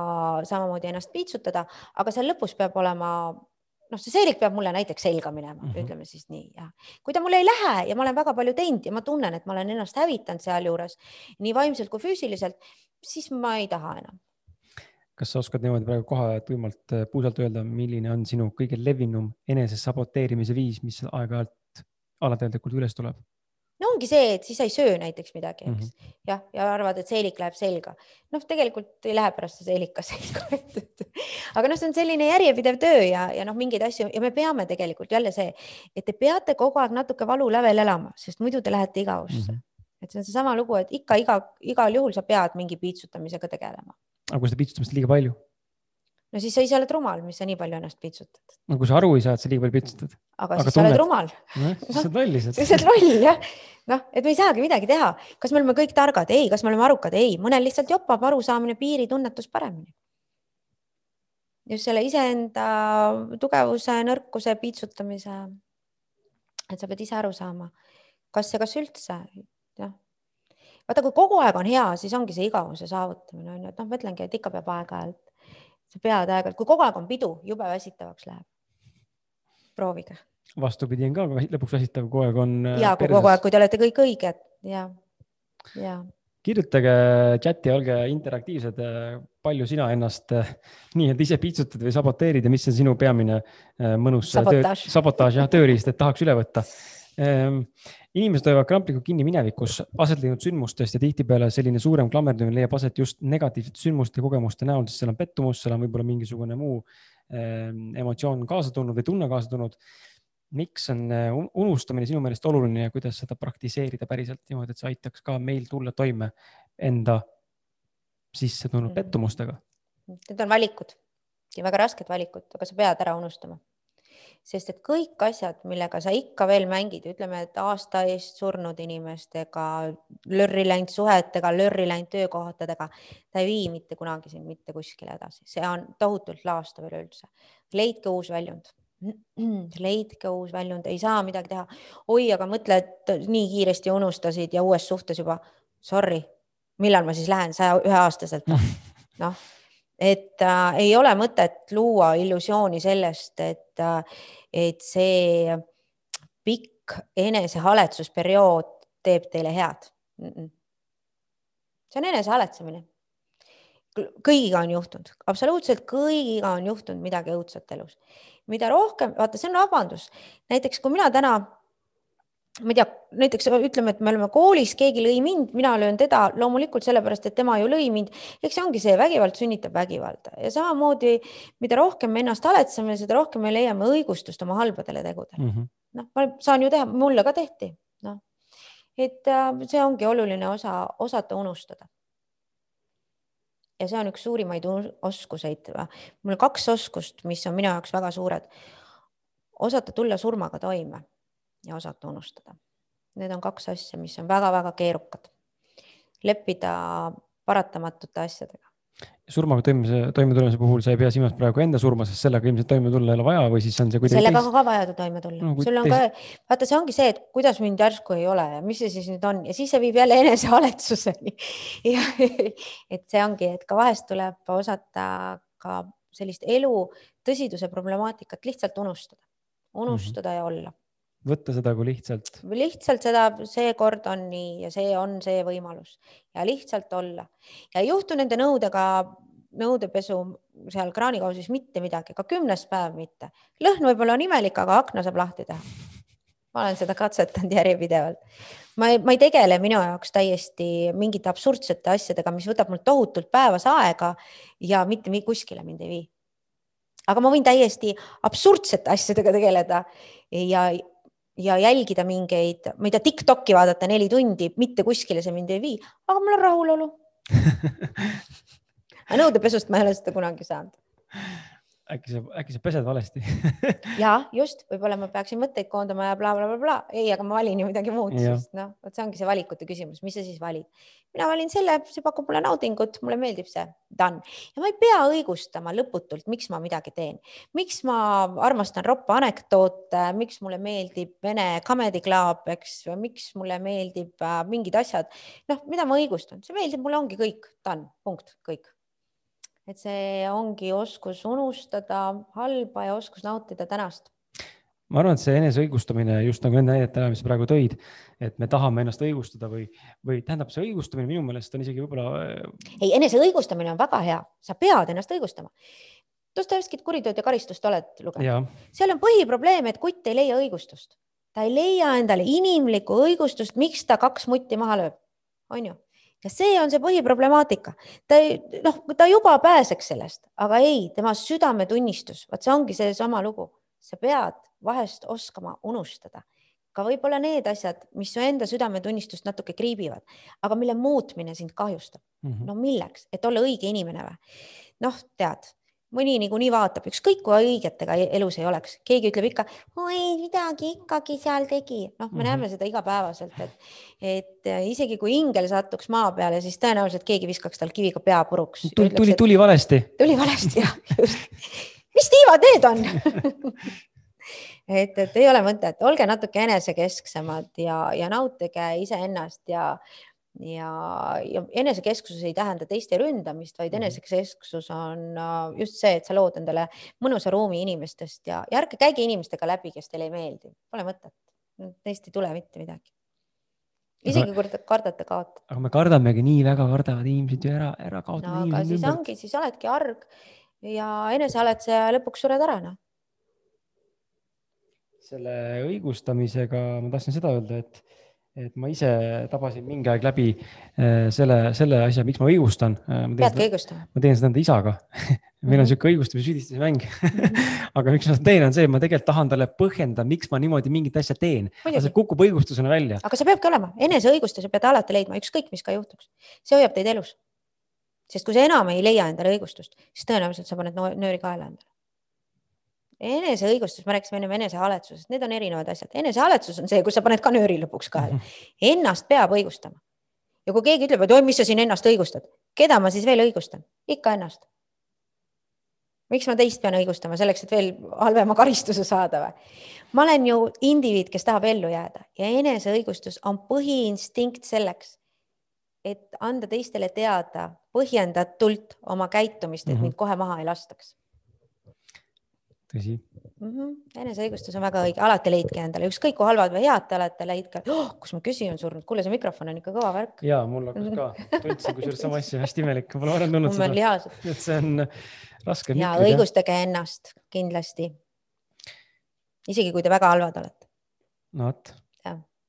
samamoodi ennast piitsutada, aga seal lõpus peab olema noh, see seelik peab mulle näiteks selga minema mm. -hmm. ütleme siis nii ja kui ta mul ei lähe ja ma olen väga palju teinud ja ma tunnen, et ma olen ennast hävitanud sealjuures nii vaimselt kui füüsiliselt, siis ma ei taha enam. kas sa oskad niimoodi praegu kohe tuimalt äh, puusalt öelda, milline on sinu kõige levinum enese saboteerimise viis, mis aeg-ajalt alateadlikult üles tuleb? Ongi see, et siis sa ei söö näiteks midagi, eks mm. -hmm. jah, ja arvad, et seelik läheb selga. noh, tegelikult ei lähe pärast see seelik ka selga aga noh, see on selline järjepidev töö ja, ja noh, mingeid asju ja me peame tegelikult jälle see, et te peate kogu aeg natuke valu lävel elama, sest muidu te lähete igavusse mm. -hmm. et see on seesama lugu, et ikka iga, igal juhul sa pead mingi piitsutamisega tegelema. aga kui seda piitsutamist liiga palju, no siis sa ise oled rumal, mis sa nii palju ennast piitsutad, no kui sa aru ei saa, et sa liiga palju piitsutad, aga, siis sa oled rumal. Nojah, sa oled loll sa lihtsalt. oled loll jah, noh, et me ei saagi midagi teha, kas me oleme kõik targad, ei, kas me oleme arukad, ei, mõnel lihtsalt jopab arusaamine, piiritunnetus paremini. just selle iseenda tugevuse, nõrkuse piitsutamise. et sa pead ise aru saama, kas ja kas üldse, jah. vaata, kui kogu aeg on hea, siis ongi see igavuse saavutamine on ju, et noh, ma ütlengi, et ikka peab aeg-ajalt, sa pead aeg-ajalt, kui kogu aeg on pidu, jube väsitavaks läheb. proovige vastupidi on ka lõpuks väsitav, kogu aeg on. äh, ja kui kogu aeg, kui te olete kõik õiged ja, ja kirjutage chati, olge interaktiivsed, palju sina ennast äh, nii-öelda ise piitsutad või saboteerid ja mis on sinu peamine äh, mõnus töö- Sabotaaž. sabotaaž jah, tööriist, et tahaks üle võtta. Inimesed hoiavad kramplikult kinni minevikus aset leidnud sündmustest ja tihtipeale selline suurem klammerdumine leiab aset just negatiivsete sündmuste ja kogemuste näol, sest seal on pettumus, seal on võib-olla mingisugune muu ähm, emotsioon kaasa tulnud või tunne kaasa tulnud. miks on un- unustamine sinu meelest oluline ja kuidas seda praktiseerida päriselt niimoodi, et see aitaks ka meil tulla toime enda sisse tulnud Mhm. pettumustega? need on valikud ja väga rasked valikud, aga sa pead ära unustama. Sest et kõik asjad, millega sa ikka veel mängid, ütleme, et aasta eest surnud inimestega, lörri läinud suhetega, lörri läinud töökohtadega, ta ei vii mitte kunagi sind mitte kuskile edasi, see on tohutult laastav üleüldse. leidke uus väljund leidke uus väljund, ei saa midagi teha. oi, aga mõtle, et nii kiiresti unustasid ja uues suhtes juba, sorry, millal ma siis lähen saja ühe aastaselt või? noh, et äh, ei ole mõtet luua illusiooni sellest, et äh,, et see pikk enesehaletsusperiood teeb teile head mm. -mm. see on enesehaletsemine. kõigiga on juhtunud, absoluutselt kõigiga on juhtunud midagi õudset elus. mida rohkem, vaata, see on vabandus. näiteks kui mina täna ma ei tea, näiteks ütleme, et me oleme koolis, keegi lõi mind, mina löön teda loomulikult sellepärast, et tema ju lõi mind. eks see ongi see, vägivald sünnitab vägivalda ja samamoodi, mida rohkem me ennast haletseme, seda rohkem me leiame õigustust oma halbadele tegudele. Mm -hmm. noh, ma saan ju teha, mulle ka tehti, noh. et äh, see ongi oluline osa, osata unustada. ja see on üks suurimaid oskuseid. mul kaks oskust, mis on minu jaoks väga suured. osata tulla surmaga toime ja osata unustada. Need on kaks asja, mis on väga-väga keerukad. leppida paratamatute asjadega. surmaga toimumise, toimetulemise puhul sa ei pea silmas praegu enda surma, sest sellega ilmselt toime tulla ei ole vaja või siis on see kuidagi. sellega on ka vaja toime tulla No, sul on teis- ka, vaata, see ongi see, et kuidas mind järsku ei ole ja mis see siis nüüd on ja siis see viib jälle enesehaletsuseni. ja et see ongi, et ka vahest tuleb osata ka sellist elu tõsiduse problemaatikat lihtsalt unustada, unustada mm -hmm. ja olla võtta seda kui lihtsalt. lihtsalt seda, seekord on nii ja see on see võimalus ja lihtsalt olla ja ei juhtu nende nõudega, nõudepesu seal kraanikausis mitte midagi, ka kümnes päev mitte. lõhn võib-olla on imelik, aga akna saab lahti teha. ma olen seda katsetanud järjepidevalt. ma ei, ma ei tegele minu jaoks täiesti mingite absurdsete asjadega, mis võtab mul tohutult päevas aega ja mitte mi- kuskile mind ei vii. aga ma võin täiesti absurdsete asjadega tegeleda ja ja jälgida mingeid, ma ei tea, Tiktoki vaadata neli tundi, mitte kuskile see mind ei vii, aga mul on rahulolu. Aga nõudepesust ma ei ole seda kunagi saanud äkki sa, äkki sa pesed valesti? Ja just, võib-olla ma peaksin mõtteid koondama ja blablabla bla, bla, bla. ei, aga ma valin ju midagi muud, sest noh, vot see ongi see valikute küsimus, mis sa siis valid. mina valin selle, see pakub mulle naudingut, mulle meeldib see, done. ja ma ei pea õigustama lõputult, miks ma midagi teen, miks ma armastan roppa anekdoote, miks mulle meeldib Vene Comedy Club, eks, miks mulle meeldib äh, mingid asjad. noh, mida ma õigustan, see meeldib mulle, ongi kõik, done, punkt, kõik et see ongi oskus unustada halba ja oskus nautida tänast ma arvan, et see eneseõigustamine just nagu nende näidete ajal, mis sa praegu tõid, et me tahame ennast õigustada või, või tähendab, see õigustamine minu meelest on isegi võib-olla. Äh, ei, eneseõigustamine on väga hea, sa pead ennast õigustama. Dostojevskit Kuritööd ja karistust oled lugenud? seal on põhiprobleem, et kutt ei leia õigustust, ta ei leia endale inimlikku õigustust, miks ta kaks mutti maha lööb, on ju ja see on see põhiproblemaatika. ta ei, noh, ta juba pääseks sellest, aga ei, tema südametunnistus, vot see ongi seesama lugu, sa pead vahest oskama unustada ka võib-olla need asjad, mis su enda südametunnistust natuke kriibivad, aga mille muutmine sind kahjustab mm. -hmm. no milleks, et olla õige inimene või? noh, tead, mõni niikuinii vaatab, ükskõik kui õiget ega elus ei oleks, keegi ütleb ikka, oi midagi ikkagi seal tegi, noh, me mm -hmm. näeme seda igapäevaselt, et, et äh, isegi kui ingel satuks maa peale, siis tõenäoliselt keegi viskaks tal kiviga pea puruks. tuli, tuli, tuli valesti. tuli valesti jah, just. mis tiivad need on et, et ei ole mõtet, olge natuke enesekesksemad ja, ja nautige iseennast ja ja, ja enesekesksus ei tähenda teiste ründamist, vaid mhm. enesekesksus on äh, just see, et sa lood endale mõnusa ruumi inimestest ja, ja ärge käige inimestega läbi, kes teile ei meeldi, pole mõtet, neist ei tule mitte midagi. isegi kui te kardate kaotada. aga me kardamegi nii väga, kardavad inimesed ju ära, ära kaotada. no aga siis ümber. ongi, siis oledki arg ja enesealetseja lõpuks sured ära, noh selle õigustamisega ma tahtsin seda öelda, et et ma ise tabasin mingi aeg läbi äh, selle, selle asja, miks ma õigustan. Äh, peadki õigustama. ma teen seda enda isaga meil on mhm. sihuke õigustamise süüdistamise mäng aga miks ma seda teen, on see, et ma tegelikult tahan talle põhjendada, miks ma niimoodi mingit asja teen. aga see kukub õigustusena välja. aga see peabki olema, eneseõigustuse peate alati leidma, ükskõik mis ka juhtuks. see hoiab teid elus. sest kui sa enam ei leia endale õigustust, siis tõenäoliselt sa paned nööri kaela endale eneseõigustus, me rääkisime ennem enesehaletsusest, need on erinevad asjad. enesehaletsus on see, kus sa paned ka nööri lõpuks kaela. Ennast peab õigustama. ja kui keegi ütleb, et oi, mis sa siin ennast õigustad, keda ma siis veel õigustan? ikka ennast. miks ma teist pean õigustama selleks, et veel halvema karistuse saada või? ma olen ju indiviid, kes tahab ellu jääda ja eneseõigustus on põhiinstinkt selleks, et anda teistele teada põhjendatult oma käitumist, et mm -hmm. mind kohe maha ei lastaks tõsi mm. -hmm. eneseõigustus on väga õige, alati leidke endale, ükskõik kui halvad või head te olete, leidke oh,, kus mu kösi on surnud, kuule, see mikrofon on ikka kõva värk. ja mul hakkas ka, tundsin kusjuures sama asja, hästi imelik, pole varem tundnud seda. et see on raske. ja õigustage ennast kindlasti. isegi kui te väga halvad olete. no vot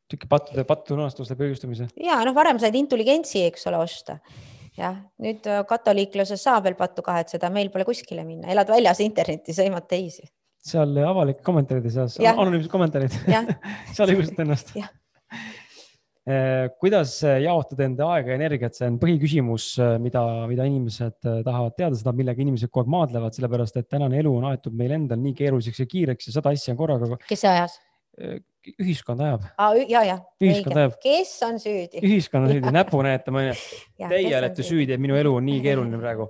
sihuke pattude, pattude lunastus läbi õigustamise. ja noh, varem said intelligentsi, eks ole, osta jah, nüüd äh, katoliikluses saab veel pattu kahetseda, meil pole kuskile minna, elad väljas internetti, sõimad teisi. seal avalike kommentaaride seas, anonüümsed kommentaarid seal õigustad ennast. Äh, kuidas jaotada enda aega ja energiat, see on põhiküsimus, äh, mida, mida inimesed tahavad teada, seda, millega inimesed kogu aeg maadlevad, sellepärast et tänane elu on aetud meil endal nii keeruliseks ja kiireks ja sada asja on korraga. kes ajas? Ühiskond ajab. ja, ja. ühiskond ajab. kes on süüdi? ühiskond on süüdi, näpu näitama onju. Teie olete süüdi, et minu elu on nii keeruline praegu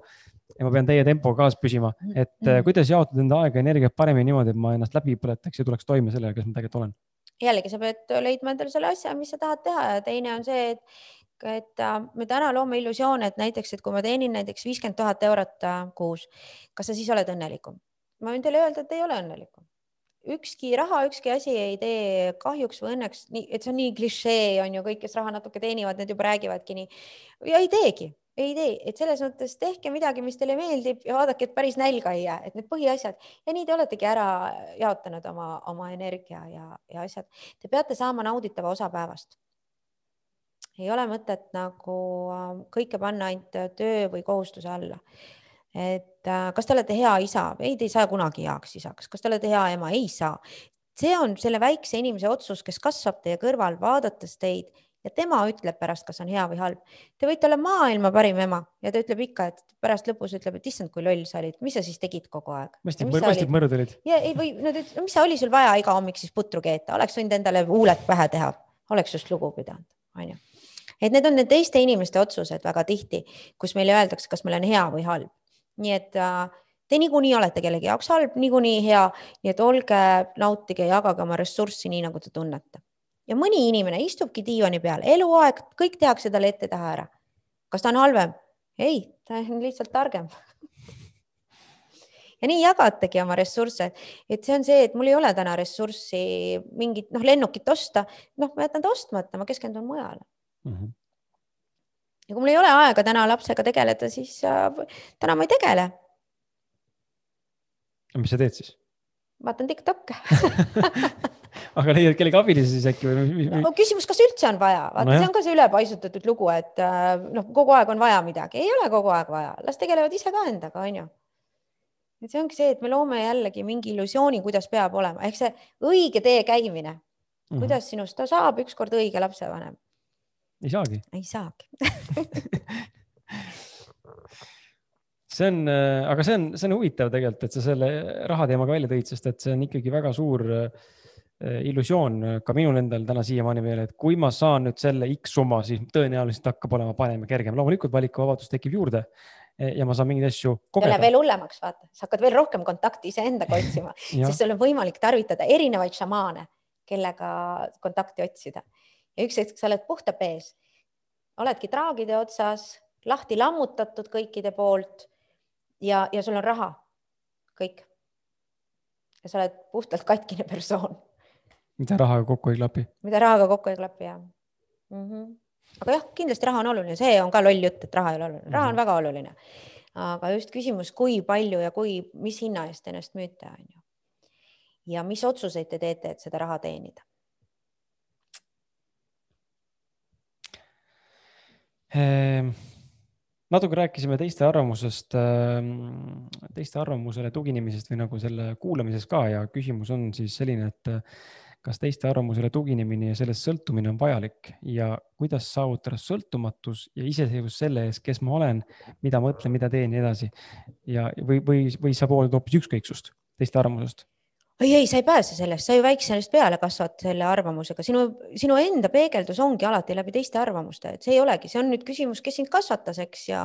ja ma pean teie tempoga kaasas püsima, et mm. kuidas jaotada enda aega ja energiat paremini niimoodi, et ma ennast läbi põletaks ja tuleks toime sellega, kes ma tegelikult olen. jällegi, sa pead leidma endale selle asja, mis sa tahad teha ja teine on see, et, et äh, me täna loome illusioone, et näiteks, et kui ma teenin näiteks viiskümmend tuhat eurot äh, kuus, kas sa siis oled õnnelikum? ma võin teile öelda, et ei ole õnnelikum ükski raha, ükski asi ei tee kahjuks või õnneks nii, et see on nii klišee, on ju, kõik, kes raha natuke teenivad, need juba räägivadki nii ja ei teegi, ei tee, et selles mõttes tehke midagi, mis teile meeldib ja vaadake, et päris nälga ei jää, et need põhiasjad ja nii te oletegi ära jaotanud oma, oma energia ja, ja asjad. Te peate saama nauditava osa päevast. ei ole mõtet nagu äh, kõike panna ainult töö või kohustuse alla et äh, kas te olete hea isa, ei, te ei saa kunagi heaks isaks, kas te olete hea ema, ei saa. see on selle väikse inimese otsus, kes kasvab teie kõrval, vaadates teid ja tema ütleb pärast, kas on hea või halb. Te võite olla maailma parim ema ja ta ütleb ikka, et pärast lõpus ütleb, et issand, kui loll sa olid, mis sa siis tegid kogu aeg. mõistlik mõrud olid. ja ei või, ütleb, no mis oli sul vaja iga hommik siis putru keeta, oleks võinud endale huuled pähe teha, oleks just lugu pidanud, onju. et need on need teiste inimeste otsused väga tihti, kus meile öeldakse, kas meil on hea või halb. Nii et äh, te niikuinii olete kellegi jaoks halb, niikuinii hea, nii et olge, nautige, jagage oma ressurssi nii, nagu te tunnete ja mõni inimene istubki diivani peal eluaeg, kõik tehakse talle ette-taha ära. kas ta on halvem? ei, ta on lihtsalt targem ja nii jagategi oma ressursse, et see on see, et mul ei ole täna ressurssi mingit noh, lennukit osta, noh, ma jätan ta ostmata, ma keskendun mujale mm. -hmm. Ja kui mul ei ole aega täna lapsega tegeleda, siis äh, täna ma ei tegele. mis sa teed siis? vaatan Tiktokke aga leiad kellegi abilise siis äkki või? no küsimus, kas üldse on vaja, vaata no, see on ka see ülepaisutatud lugu, et äh, noh, kogu aeg on vaja midagi, ei ole kogu aeg vaja, las tegelevad ise ka endaga, onju. et see ongi see, et me loome jällegi mingi illusiooni, kuidas peab olema, ehk see õige tee käimine mm. -hmm. kuidas sinust saab ükskord õige lapsevanem? Ei saagi. ei saagi see on, äh, aga see on, see on huvitav tegelikult, et sa selle raha teemaga välja tõid, sest et see on ikkagi väga suur äh, illusioon ka minul endal täna siiamaani veel, et kui ma saan nüüd selle X summa, siis tõenäoliselt hakkab olema parem ja kergem. loomulikult valikuvabadus tekib juurde ja ma saan mingeid asju kogeda. veel hullemaks, vaata, sa hakkad veel rohkem kontakti iseendaga otsima sest sul on võimalik tarvitada erinevaid šamaane, kellega kontakti otsida. Ja üks hetk sa oled puhta pees, oledki traagide otsas, lahti lammutatud kõikide poolt ja, ja sul on raha, kõik. ja sa oled puhtalt katkine persoon. mida rahaga kokku ei klapi. mida rahaga kokku ei klapi, jah mm. -hmm. aga jah, kindlasti raha on oluline, see on ka loll jutt, et raha ei ole oluline, raha on mm -hmm. väga oluline. aga just küsimus, kui palju ja kui, mis hinna eest ennast müüte, on ju. ja mis otsuseid te teete, et seda raha teenida natuke rääkisime teiste arvamusest, ähm, teiste arvamusele tuginemisest või nagu selle kuulamisest ka ja küsimus on siis selline, et äh, kas teiste arvamusele tuginemine ja sellest sõltumine on vajalik ja kuidas saavutada sõltumatus ja iseseisvus selle ees, kes ma olen, mida mõtlen, mida teen ja nii edasi. ja, või, või, või sa pooled hoopis ükskõiksust teiste arvamusest ei, ei, sa ei pääse sellest, sa ju väiksest peale kasvad selle arvamusega, sinu, sinu enda peegeldus ongi alati läbi teiste arvamuste, et see ei olegi, see on nüüd küsimus, kes sind kasvatas, eks ja,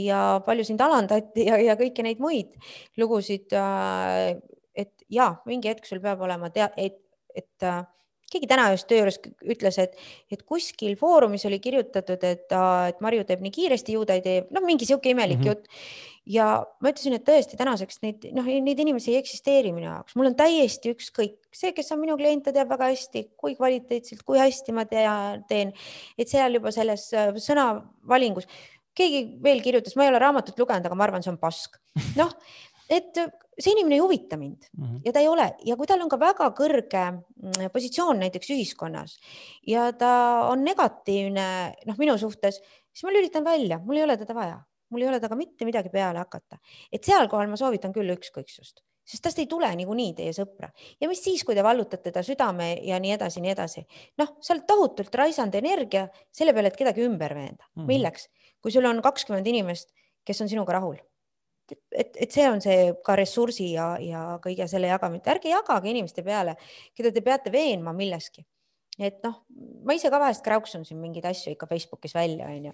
ja palju sind alandati ja, ja kõiki neid muid lugusid. Äh, et ja mingi hetk sul peab olema tea-, et, et äh, keegi täna just töö juures ütles, et, et kuskil foorumis oli kirjutatud, et, et Marju teeb nii kiiresti, ju ta ei tee, noh, mingi sihuke imelik mm -hmm. jutt. ja ma ütlesin, et tõesti tänaseks neid, noh, neid inimesi ei eksisteeri minu jaoks, mul on täiesti ükskõik, see, kes on minu klient, ta teab väga hästi, kui kvaliteetselt, kui hästi ma tea, teen, et seal juba selles äh, sõnavalingus keegi veel kirjutas, ma ei ole raamatut lugenud, aga ma arvan, see on pask. noh, et see inimene ei huvita mind mm -hmm. ja ta ei ole ja kui tal on ka väga kõrge mm, positsioon näiteks ühiskonnas ja ta on negatiivne noh, minu suhtes, siis ma lülitan välja, mul ei ole teda vaja, mul ei ole temaga mitte midagi peale hakata, et sealkohal ma soovitan küll ükskõiksust sest tast ei tule niikuinii teie sõpra ja mis siis, kui te vallutate ta südame ja nii edasi, nii edasi. noh, sa oled tohutult raisanud energia selle peale, et kedagi ümber veenda mm. -hmm. milleks, kui sul on kakskümmend inimest, kes on sinuga rahul et, et see on see ka ressursi ja, ja kõige selle jagamine, ärge jagage inimeste peale, keda te peate veenma milleski. et noh, ma ise ka vahest kräuksun siin mingeid asju ikka Facebookis välja, onju.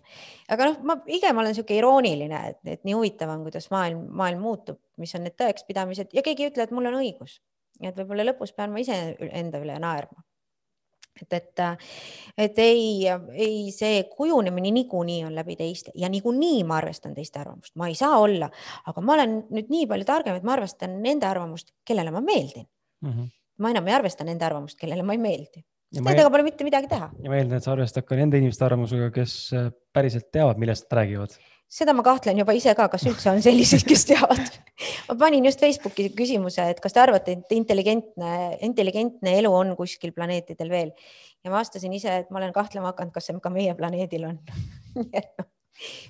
aga noh, ma pigem olen niisugune irooniline, et, et nii huvitav on, kuidas maailm, maailm muutub, mis on need tõekspidamised ja keegi ei ütle, et mul on õigus. et võib-olla lõpus pean ma ise enda üle naerma et, et, et ei, ei, see kujunemine niikuinii on läbi teiste ja niikuinii ma arvestan teiste arvamust, ma ei saa olla, aga ma olen nüüd nii palju targem, et ma arvestan nende arvamust, kellele ma meeldin mm. -hmm. ma enam ei arvesta nende arvamust, kellele ma ei meeldi. Nendega pole mitte midagi teha. ja ma eeldan, et sa arvestad ka nende inimeste arvamusega, kes päriselt teavad, millest nad räägivad seda ma kahtlen juba ise ka, kas üldse on selliseid, kes teavad. Ma panin just Facebooki küsimuse, et kas te arvate, et intelligentne, intelligentne elu on kuskil planeetidel veel? Ja ma vastasin ise, et ma olen kahtlema hakanud, kas see ka meie planeedil on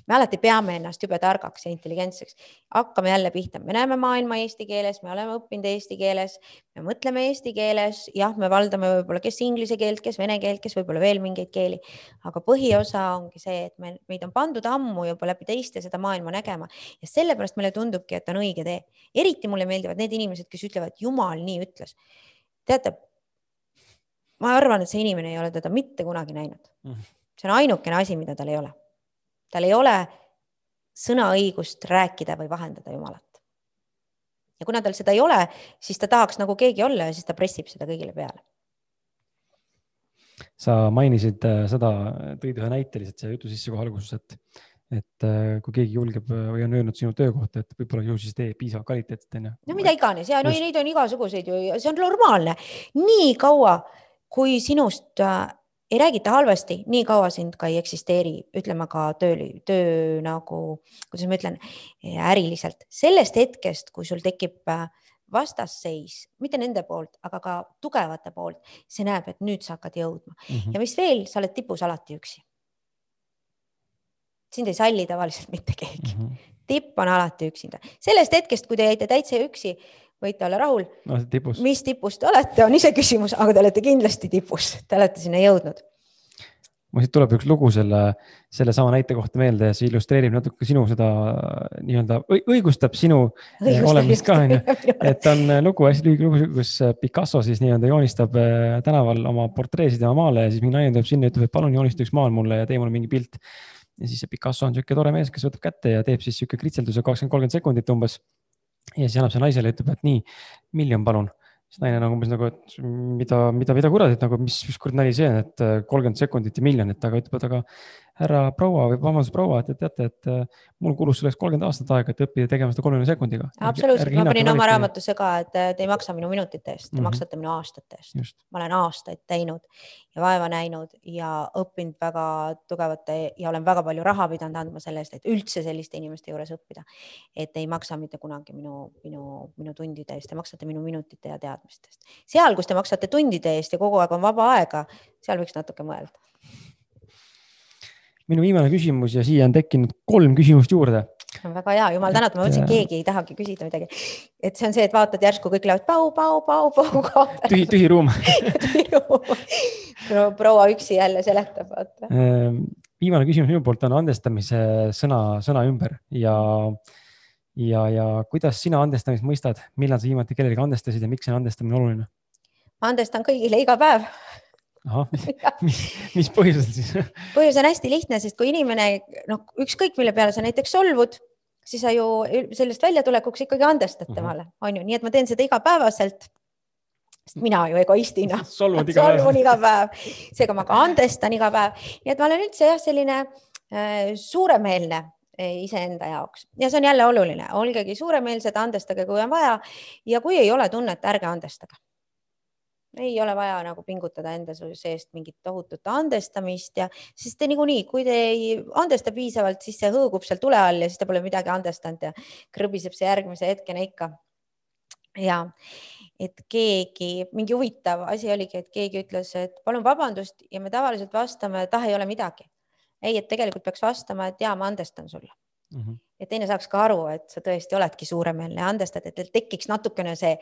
me alati peame ennast jube targaks ja intelligentseks. hakkame jälle pihta, me näeme maailma eesti keeles, me oleme õppinud eesti keeles, me mõtleme eesti keeles, jah, me valdame võib-olla, kes inglise keelt, kes vene keelt, kes võib-olla veel mingeid keeli, aga põhiosa ongi see, et me, meid on pandud ammu juba läbi teiste seda maailma nägema ja sellepärast meile tundubki, et on õige tee. eriti mulle meeldivad need inimesed, kes ütlevad, jumal nii ütles. teate, ma arvan, et see inimene ei ole teda mitte kunagi näinud. Mhm. see on ainukene asi, mida tal ei ole tal ei ole sõnaõigust rääkida või vahendada Jumalat. ja kuna tal seda ei ole, siis ta tahaks nagu keegi olla ja siis ta pressib seda kõigile peale. sa mainisid äh, seda, tõid ühe näite lihtsalt siia jutu sisse kohe alguses, et, et äh, kui keegi julgeb äh, või on öelnud sinu töö kohta, et võib-olla ju siis tee piisavalt kvaliteetset, onju. no mida iganes ja no Just... neid on igasuguseid ju, see on normaalne. nii kaua, kui sinust ei räägita halvasti, nii kaua sind ka ei eksisteeri, ütleme ka töö, töö nagu, kuidas ma ütlen, äriliselt. sellest hetkest, kui sul tekib äh, vastasseis, mitte nende poolt, aga ka tugevate poolt, see näeb, et nüüd sa hakkad jõudma mm -hmm. ja mis veel, sa oled tipus alati üksi. sind ei salli tavaliselt mitte keegi mm. -hmm. tipp on alati üksinda. sellest hetkest, kui te jäite täitsa üksi, võite olla rahul no,. mis tipus te olete, on iseküsimus, aga te olete kindlasti tipus, te olete sinna jõudnud mul siit tuleb üks lugu selle, sellesama näite kohta meelde ja see illustreerib natuke sinu seda nii-öelda õigustab sinu õigustab olemist ka onju. et on lugu, hästi lühike lugu, kus Picasso siis nii-öelda joonistab tänaval oma portreesid tema maale ja siis mingi naine tuleb sinna ja ütleb, et palun joonista üks maal mulle ja tee mulle mingi pilt. ja siis see Picasso on sihuke tore mees, kes võtab kätte ja teeb siis sihuke kritselduse kakskümmend, kolmkümmend sekundit umbes ja siis annab see naisele ütleb, et nii, miljon palun. siis naine nagu umbes nagu, et mida, mida, mida kurat, et nagu mis, mis kuradi nali see on, et kolmkümmend sekundit ja miljon, et aga ütleb, et aga härra proua või vabandust, proua, et te teate, et äh, mul kulus selleks kolmkümmend aastat aega, et õppida tegema seda kolmekümne sekundiga. absoluutselt, ma panin oma raamatusse ka, et te ei maksa minu minutite eest, te mm -hmm. maksate minu aastate eest. ma olen aastaid teinud ja vaeva näinud ja õppinud väga tugevate ja olen väga palju raha pidanud andma selle eest, et üldse selliste inimeste juures õppida. et ei maksa mitte kunagi minu, minu, minu tundide eest, te maksate minu minutite ja teadmistest. seal, kus te maksate tundide eest ja kogu aeg on vaba aega, seal võiks natuke mõelda minu viimane küsimus ja siia on tekkinud kolm küsimust juurde. väga hea, jumal tänatud, ma mõtlesin, et keegi ei tahagi küsida midagi. et see on see, et vaatad järsku kõik lähevad pau, pau, pau, pau tühi, tühi ruum tühi ruum. proua üksi jälle seletab, vaata. Ehm, viimane küsimus minu poolt on andestamise sõna, sõna ümber ja ja, ja kuidas sina andestamist mõistad, millal sa viimati kellelegi andestasid ja miks see andestamine oluline? andestan kõigile iga päev ahah, mis, mis põhjusel siis? põhjus on hästi lihtne, sest kui inimene noh, ükskõik mille peale sa näiteks solvud, siis sa ju sellest väljatulekuks ikkagi andestad mhm. temale, on ju, nii et ma teen seda igapäevaselt. sest mina ju egoistina solvun iga päev, iga päev., seega ma ka andestan iga päev, nii et ma olen üldse jah, selline äh, suuremeelne äh, iseenda jaoks ja see on jälle oluline, olgegi suuremeelsed, andestage, kui on vaja ja kui ei ole tunnet, ärge andestage ei ole vaja nagu pingutada enda seest mingit tohutut andestamist ja, sest te niikuinii, kui te ei andesta piisavalt, siis see hõõgub seal tule all ja siis te pole midagi andestanud ja krõbiseb see järgmise hetkeni ikka. ja et keegi, mingi huvitav asi oligi, et keegi ütles, et palun vabandust ja me tavaliselt vastame, et ah, ei ole midagi. ei, et tegelikult peaks vastama, et ja ma andestan sulle mm. -hmm. Et teine saaks ka aru, et sa tõesti oledki suuremeelne ja andestad, et teil tekiks natukene see,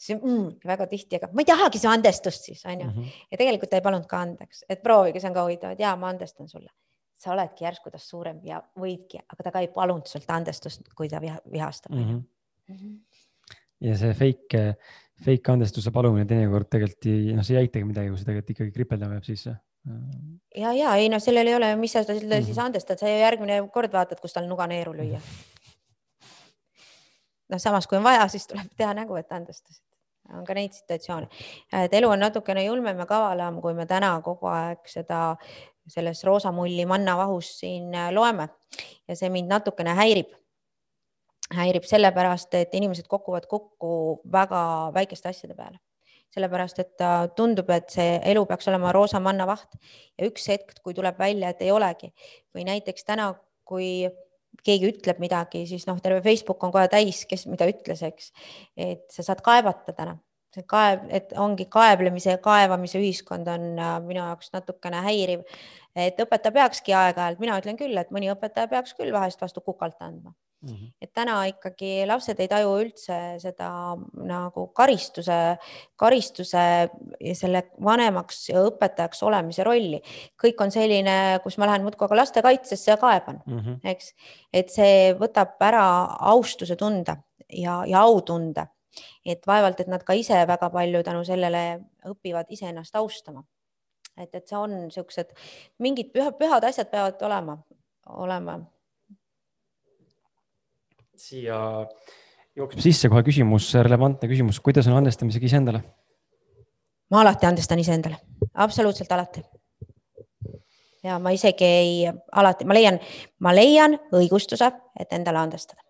see mm, väga tihti, aga ma ei tahagi su andestust siis onju mm. -hmm. ja tegelikult ta ei palunud ka andeks, et proovige, see on ka huvitav, et ja ma andestan sulle. sa oledki järsku tast suurem ja võidki, aga ta ka ei palunud sult andestust, kui ta viha, vihastab mm. -hmm. Mm -hmm. ja see fake, fake andestuse palumine teinekord tegelikult ei, noh, see ei aitagi midagi, kui see tegelikult ikkagi kripeldama jääb sisse ja, ja ei noh, sellel ei ole, mis sa talle mm -hmm. siis andestad, sa järgmine kord vaatad, kus tal nuga neeru lüüa. noh, samas kui on vaja, siis tuleb teha nägu, et andestasid. on ka neid situatsioone, et elu on natukene julmem ja kavalam, kui me täna kogu aeg seda selles roosamulli mannavahus siin äh, loeme ja see mind natukene häirib häirib sellepärast, et inimesed kukuvad kokku väga väikeste asjade peale sellepärast et tundub, et see elu peaks olema roosa mannavaht. Ja üks hetk, kui tuleb välja, et ei olegi või näiteks täna, kui keegi ütleb midagi, siis noh, terve Facebook on kohe täis, kes mida ütles, eks, et sa saad kaevata täna, see kaeb, et ongi kaeblemise ja kaevamise ühiskond on äh, minu jaoks natukene häiriv. et õpetaja peakski aeg-ajalt, mina ütlen küll, et mõni õpetaja peaks küll vahest vastu kukalt andma mm. -hmm. et täna ikkagi lapsed ei taju üldse seda nagu karistuse, karistuse ja selle vanemaks ja õpetajaks olemise rolli. kõik on selline, kus ma lähen muudkui aga lastekaitsesse ja kaeban mm, -hmm. eks, et see võtab ära austuse tunde ja, ja autunde et vaevalt, et nad ka ise väga palju tänu sellele õpivad iseennast austama. et, et see on niisugused mingid püha, pühad asjad peavad olema, olema. siia jookseb sisse kohe küsimus, relevantne küsimus, kuidas on andestamisega iseendale? ma alati andestan iseendale, absoluutselt alati ja ma isegi ei, alati ma leian, ma leian õigustuse, et endale andestada.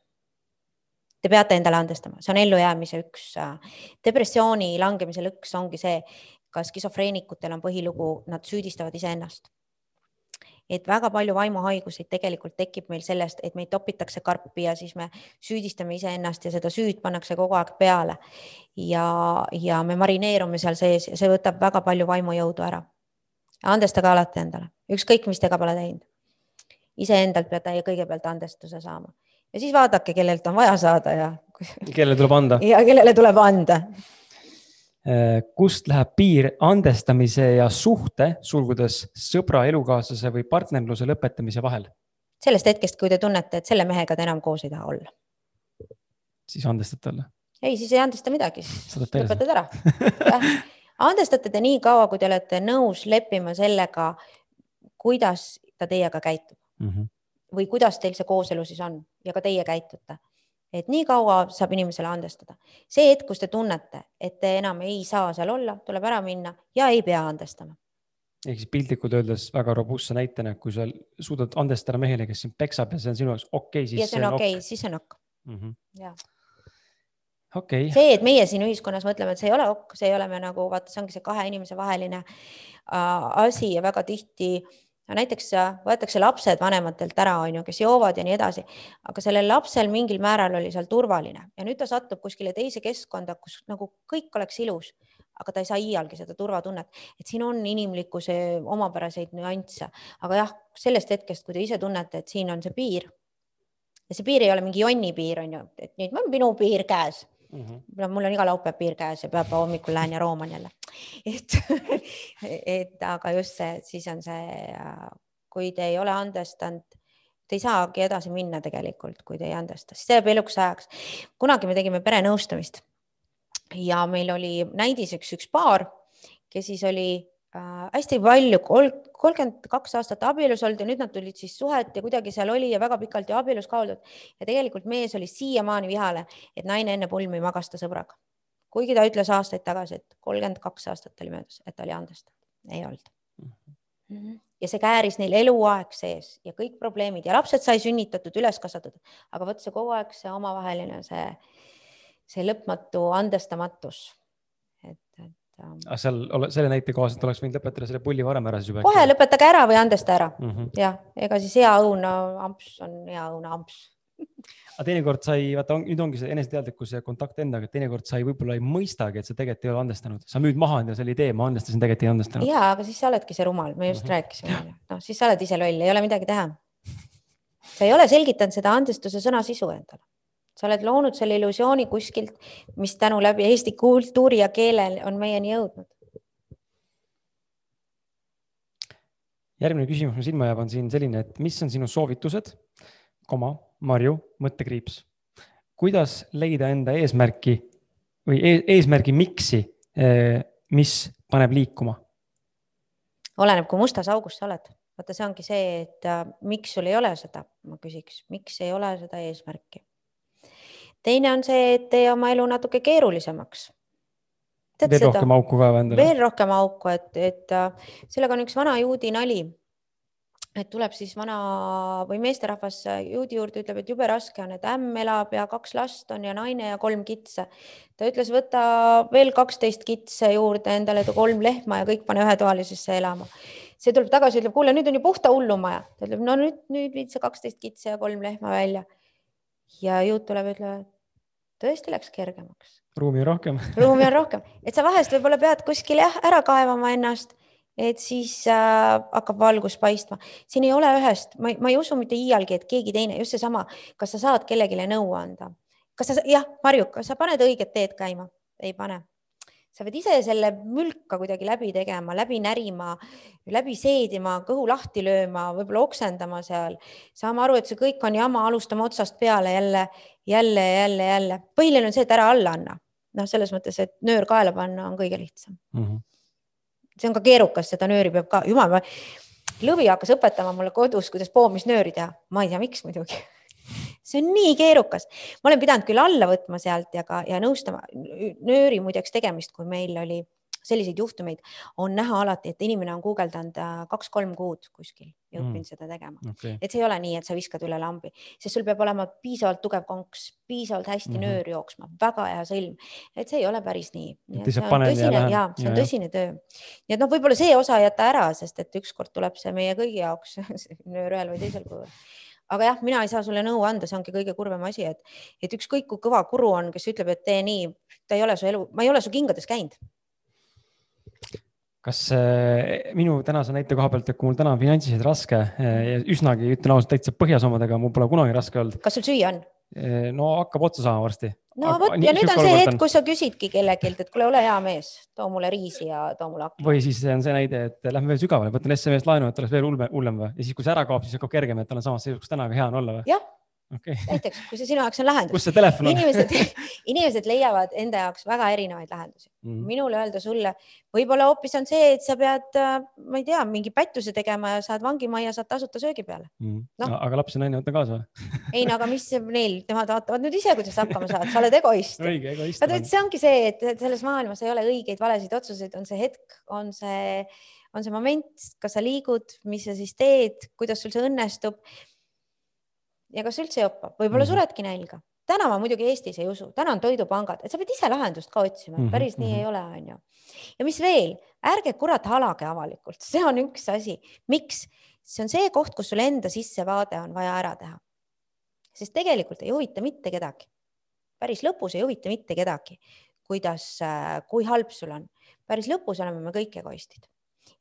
Te peate endale andestama, see on ellujäämise üks, äh, depressiooni langemise lõks ongi see, ka skisofreenikutel on põhilugu, nad süüdistavad iseennast. et väga palju vaimuhaiguseid tegelikult tekib meil sellest, et meid topitakse karpi ja siis me süüdistame iseennast ja seda süüd pannakse kogu aeg peale. ja, ja me marineerume seal sees ja see võtab väga palju vaimujõudu ära. andestage alati endale, ükskõik, mis te ka pole teinud. iseendalt peate kõigepealt andestuse saama ja siis vaadake, kellelt on vaja saada ja. kellele tuleb anda. ja kellele tuleb anda. Äh, kust läheb piir andestamise ja suhte, sulgudes sõbra, elukaaslase või partnerluse lõpetamise vahel? sellest hetkest, kui te tunnete, et selle mehega te enam koos ei taha olla. siis andestate talle? ei, siis ei andesta midagi, lõpetad ära andestate te nii kaua, kui te olete nõus leppima sellega, kuidas ta teiega käitub mm. -hmm või kuidas teil see kooselu siis on ja ka teie käitute. et nii kaua saab inimesele andestada. see hetk, kus te tunnete, et te enam ei saa seal olla, tuleb ära minna ja ei pea andestama. ehk siis piltlikult öeldes väga robustse näitena, kui sa suudad andestada mehele, kes sind peksab ja see on sinu jaoks okei okay,, siis. ja see on okei okay,, siis see on okk mm -hmm.. jah okay.. see, et meie siin ühiskonnas mõtleme, et see ei ole okk, see ei ole me nagu vaata, see ongi see kahe inimese vaheline äh, asi ja väga tihti äh, näiteks äh, võetakse lapsed vanematelt ära, on ju, kes joovad ja nii edasi, aga sellel lapsel mingil määral oli seal turvaline. Ja nüüd ta satub kuskile teise keskkonda, kus nagu kõik oleks ilus, aga ta ei saa iialgi seda turvatunnet, et siin on inimlikkuse omapäraseid nüansse, aga jah, sellest hetkest, kui te ise tunnete, et siin on see piir ja see piir ei ole mingi jonni piir, on ju, et nüüd on minu piir käes mm. -hmm. mul on iga laupäev piir käes ja pühapäeva hommikul lähen ja rooman jälle. et, et aga just see, siis on see, kui te ei ole andestanud, te ei saagi edasi minna tegelikult, kui te ei andesta, siis see jääb eluks ajaks. kunagi me tegime perenõustamist ja meil oli näidiseks üks paar, kes siis oli äh, hästi palju, kolmkümmend kaks aastat abielus olnud ja nüüd nad tulid siis suhet ja kuidagi seal oli ja väga pikalt ju abielus ka oldud. ja tegelikult mees oli siiamaani vihane, et naine enne pulmi magas ta sõbraga. kuigi ta ütles aastaid tagasi, et kolmkümmend kaks aastat oli möödas, et ta oli andestatud, ei olnud mm. -hmm. ja see kääris neil eluaeg sees ja kõik probleemid ja lapsed sai sünnitatud, üles kasvatatud, aga vot see kogu aeg see omavaheline, see, see lõpmatu andestamatus aga seal, selle näite kohaselt oleks võinud lõpetada selle pulli varem ära siis juba. kohe lõpetage ära või andesta ära mm -hmm. jah, ega siis hea õuna amps on hea õuna amps aga teinekord sa ei, vaata, nüüd ongi see eneseteadlikkus ja kontakt endaga, et teinekord sa ei, võib-olla ei mõistagi, et sa tegelikult ei ole andestanud, sa müüd maha endale selle idee, ma andestasin, tegelikult ei andestanud. ja, aga siis sa oledki see rumal, me just mm -hmm. rääkisime, noh, siis sa oled ise loll, ei ole midagi teha. sa ei ole selgitanud seda andestuse sõna sisu endale sa oled loonud selle illusiooni kuskilt, mis tänu läbi eesti kultuuri ja keele on meieni jõudnud. järgmine küsimus, mis silma jääb, on siin selline, et mis on sinu soovitused, koma, Marju, mõttekriips, kuidas leida enda eesmärki või e eesmärgi miksi, eh, mis paneb liikuma? oleneb, kui mustas augus sa oled vaata, see ongi see, et äh, miks sul ei ole seda, ma küsiks, miks ei ole seda eesmärki teine on see, et tee oma elu natuke keerulisemaks. veel seda? rohkem auku ka endale? veel rohkem auku, et, et äh, sellega on üks vana juudi nali. et tuleb siis vana või meesterahvas juudi juurde, ütleb, et jube raske on, et ämm elab ja kaks last on ja naine ja kolm kitse. ta ütles, võta veel kaksteist kitse juurde endale, kolm lehma ja kõik pane ühetoalisesse elama see tuleb tagasi, ütleb, kuule, nüüd on ju puhta hullumaja. ta ütleb, no nüüd, nüüd viid sa kaksteist kitse ja kolm lehma välja ja juut tuleb, ütleb, tõesti läks kergemaks. ruumi on rohkem ruumi on rohkem, et sa vahest võib-olla pead kuskil jah ära kaevama ennast, et siis äh, hakkab valgus paistma. siin ei ole ühest, ma ei usu mitte iialgi, et keegi teine, just seesama, kas sa saad kellelegi nõu anda, kas sa, jah, Marju, kas sa paned õiget teed käima? ei pane sa pead ise selle mülka kuidagi läbi tegema, läbi närima, läbi seedima, kõhu lahti lööma, võib-olla oksendama seal, saama aru, et see kõik on jama, alustame otsast peale jälle, jälle, jälle, jälle. põhiline on see, et ära alla anna. noh, selles mõttes, et nöör kaela panna on kõige lihtsam mm. -hmm. see on ka keerukas, seda nööri peab ka, jumal, lõvi hakkas õpetama mulle kodus, kuidas poomisnööri teha, ma ei tea, miks muidugi see on nii keerukas, ma olen pidanud küll alla võtma sealt ja ka ja nõustama nööri muideks tegemist, kui meil oli selliseid juhtumeid, on näha alati, et inimene on guugeldanud äh, kaks-kolm kuud kuskil ja õppinud mm. seda tegema okay.. et see ei ole nii, et sa viskad üle lambi, sest sul peab olema piisavalt tugev konks, piisavalt hästi mm -hmm. nöör jooksma, väga hea sõlm, et see ei ole päris nii. see on tõsine ja, see on ja, tõsine töö. nii et noh, võib-olla see osa jätta ära, sest et ükskord tuleb see meie kõigi jaoks nöör ühel või teisel kujul aga jah, mina ei saa sulle nõu anda, see ongi kõige kurvem asi, et, et ükskõik kui kõva kuru on, kes ütleb, et tee nii, ta ei ole su elu, ma ei ole su kingades käinud. kas äh, minu tänase näite koha pealt, et kui mul täna on finantsiliselt raske äh, üsnagi, ütlen ausalt, täitsa põhjas omadega, mul pole kunagi raske olnud. kas sul süüa on? No hakkab otsa saama varsti no vot ja nüüd on see hetk, kus sa küsidki kellelgi, et kuule, ole hea mees, too mulle riisi ja too mulle akna. või siis on see näide, et lähme veel sügavale, võtan SMS laenu, et oleks veel hullem või ja siis, kui see ära kaob, siis hakkab kergem, et olen samas seisus, kus täna ka hea on olla või? jah okay.. näiteks, kui see sinu jaoks on lahendus. kus see telefon on? inimesed inimesed leiavad enda jaoks väga erinevaid lahendusi mm.. minule öelda sulle, võib-olla hoopis on see, et sa pead, äh, ma ei tea, mingi pättuse tegema ja saad vangimajja, saad tasuta söögi peale mm.. No. aga laps ja naine võtta kaasa või? ei no aga mis neil, nemad vaatavad nüüd ise, kuidas hakkama saad, sa oled egoist. õige, egoist. vaata, see ongi see, et selles maailmas ei ole õigeid-valesid otsuseid, on see hetk, on see, on see moment, kas sa liigud, mis sa siis teed, kuidas sul see õnnestub ja kas üldse jopab, võib-olla mm -hmm. suredki nälga. täna ma muidugi Eestis ei usu, täna on toidupangad, et sa pead ise lahendust ka otsima mm, -hmm. päris nii mm -hmm. ei ole, onju. ja mis veel, ärge kurat halage avalikult, see on üks asi, miks? see on see koht, kus sul enda sissevaade on vaja ära teha. sest tegelikult ei huvita mitte kedagi. päris lõpus ei huvita mitte kedagi, kuidas, äh, kui halb sul on. päris lõpus oleme me kõik egoistid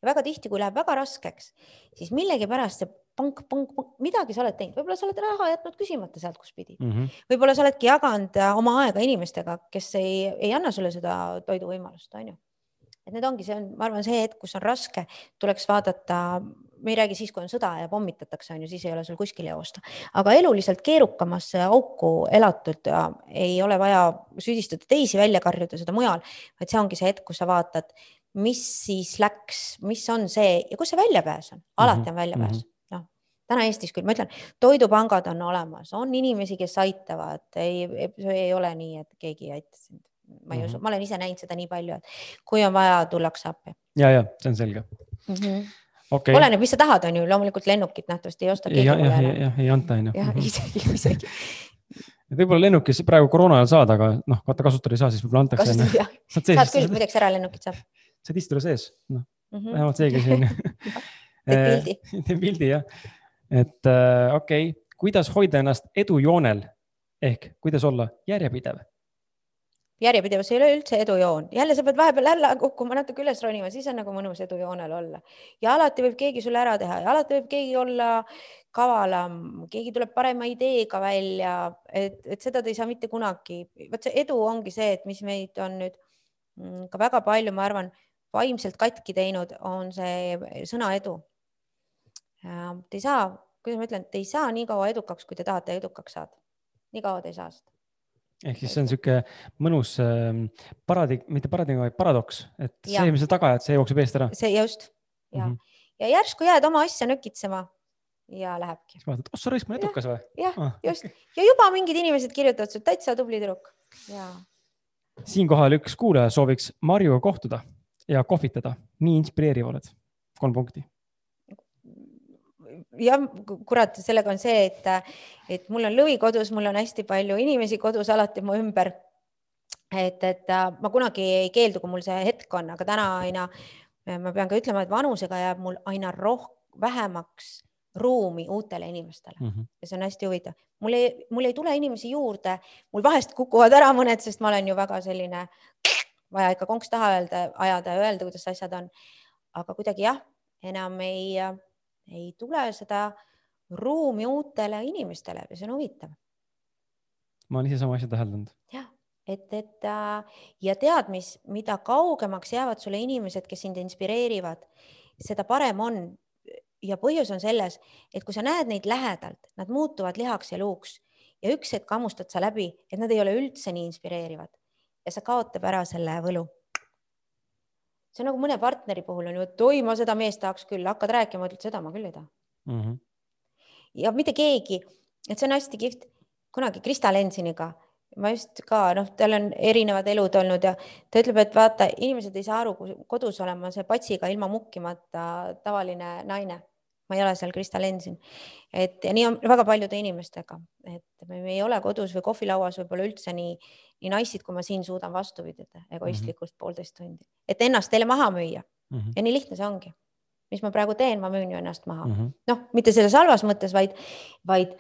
ja väga tihti, kui läheb väga raskeks, siis millegipärast see pank, pank, pank, midagi sa oled teinud, võib-olla sa oled raha jätnud küsimata sealt, kus pidid. Mm -hmm.. võib-olla sa oledki jaganud äh, oma aega inimestega, kes ei, ei anna sulle seda toiduvõimalust, on ju. et need ongi, see on, ma arvan, see hetk, kus on raske, tuleks vaadata, me ei räägi siis, kui on sõda ja pommitatakse, on ju, siis ei ole sul kuskile joosta, aga eluliselt keerukamasse auku elatud ja ei ole vaja süüdistada teisi, välja karjuda seda mujal, vaid see ongi see hetk, kus sa vaatad, mis siis läks, mis on see ja kus see väljapääs on, alati mhm, on väljapääs. Mm. -hmm täna Eestis küll, ma ütlen, toidupangad on olemas, on inimesi, kes aitavad, ei, ei ole nii, et keegi ei aita sind. ma ei mm -hmm. usu, ma olen ise näinud seda nii palju, et kui on vaja, tullakse appi. ja, ja see on selge mm. -hmm. Okay. oleneb, mis sa tahad, on ju, loomulikult lennukit nähtavasti ei osta. jah, jah, jah, ei anta, on ju. jah, mhm. isegi, isegi võib-olla lennukis praegu koroona ajal saad, aga noh, vaata kasutada ei saa, siis võib-olla antakse. saad küll, muideks eralennukit saab. saad istuda sees, noh mm -hmm., vähemalt seegi siin teed pildi. teed pildi jah et äh, okei okay., kuidas hoida ennast edujoonel ehk kuidas olla järjepidev? järjepidevus ei ole üldse edujoon, jälle sa pead vahepeal jälle kukkuma natuke üles ronima, siis on nagu mõnus edujoonel olla ja alati võib keegi sulle ära teha ja alati võib keegi olla kavalam, keegi tuleb parema ideega välja, et, et seda te ei saa mitte kunagi, vot see edu ongi see, et mis meid on nüüd mm, ka väga palju, ma arvan, vaimselt katki teinud, on see sõna edu Te ei saa, kuidas ma ütlen, te ei saa nii kaua edukaks, kui te tahate edukaks saada. nii kaua te ei saa seda. ehk siis see on niisugune mõnus äh, paradig-, mitte paradigma, vaid paradoks, et ja. see, mis sa taga ajad, see jookseb eest ära. see just ja mm, -hmm. ja järsku jääd oma asja nökitsema ja lähebki. siis vaatad, oh sa raisk, ma edukas või? jah ah,, just okay. ja juba mingid inimesed kirjutavad sulle täitsa tubli tüdruk ja. siinkohal üks kuulaja sooviks Marjuga kohtuda ja kohvitada, nii inspireeriv oled. kolm punkti jah, kurat, sellega on see, et, et mul on lõvi kodus, mul on hästi palju inimesi kodus alati mu ümber. et, et ma kunagi ei keeldu, kui mul see hetk on, aga täna aina, ma pean ka ütlema, et vanusega jääb mul aina rohkem, vähemaks ruumi uutele inimestele mm. -hmm. ja see on hästi huvitav. mul ei, mul ei tule inimesi juurde, mul vahest kukuvad ära mõned, sest ma olen ju väga selline, vaja ikka konks taha öelda, ajada ja öelda, kuidas asjad on. aga kuidagi jah, enam ei, ei tule seda ruumi uutele inimestele ja see on huvitav. ma olen ise sama asja täheldanud. jah, et, et äh, ja tead, mis, mida kaugemaks jäävad sulle inimesed, kes sind inspireerivad, seda parem on ja põhjus on selles, et kui sa näed neid lähedalt, nad muutuvad lihaks ja luuks ja üks hetk hammustad sa läbi, et nad ei ole üldse nii inspireerivad ja see kaotab ära selle võlu. See on nagu mõne partneri puhul on ju, et oi, ma seda meest tahaks küll, hakkad rääkima, ütled seda ma küll ei taha mm. -hmm. ja mitte keegi, et see on hästi kihvt. kunagi Krista Lensiniga ma just ka noh, tal on erinevad elud olnud ja ta ütleb, et vaata, inimesed ei saa aru, kui kodus olema see patsiga ilma mukkimata tavaline naine. Ma ei ole seal Krista Lensin, et ja nii on väga paljude inimestega, et me ei ole kodus või kohvilauas võib-olla üldse nii, nii naissid, kui ma siin suudan vastu pidada egoistlikult mm -hmm. poolteist tundi, et ennast teile maha müüa mm. -hmm. ja nii lihtne see ongi. mis ma praegu teen, ma müün ju ennast maha mm -hmm., noh, mitte selles halvas mõttes, vaid, vaid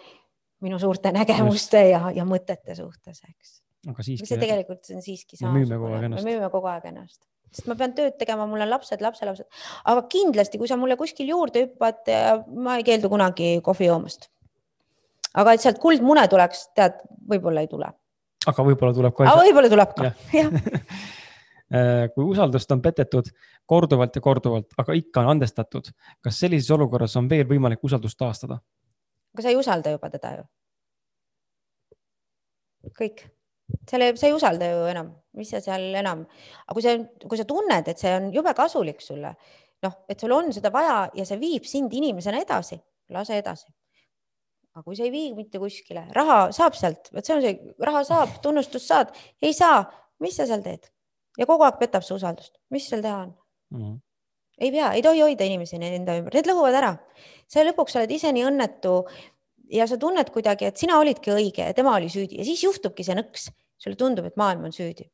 minu suurte nägemuste Just. ja, ja mõtete suhtes, eks. aga siiski. see tegelikult see on siiski. me müüme kogu aeg ennast. me müüme kogu aeg ennast, sest ma pean tööd tegema, mul on lapsed, lapselapsed, aga kindlasti, kui sa mulle kuskil juurde hüppad, ma ei keeldu kunagi kohvi joomast. aga et sealt kuldmune tuleks, tead, võib-olla ei tule. aga võib-olla tuleb kohe. aga võib-olla tuleb ka, jah äh, kui usaldust on petetud korduvalt ja korduvalt, aga ikka on andestatud, kas sellises olukorras on veel võimalik usaldust taastada? aga sa ei usalda juba teda ju. kõik, selle, sa ei usalda ju enam, mis sa seal enam, aga kui sa, kui sa tunned, et see on jube kasulik sulle, noh, et sul on seda vaja ja see viib sind inimesena edasi, lase edasi. aga kui see ei vii mitte kuskile, raha saab sealt, vot see on see, raha saab, tunnustust saad, ei saa, mis sa seal teed? ja kogu aeg petab su usaldust, mis seal teha on mm? -hmm ei pea, ei tohi hoida inimesi enda ümber, need lõhuvad ära. sa lõpuks oled ise nii õnnetu ja sa tunned kuidagi, et sina olidki õige ja tema oli süüdi ja siis juhtubki see nõks. sulle tundub, et maailm on süüdi.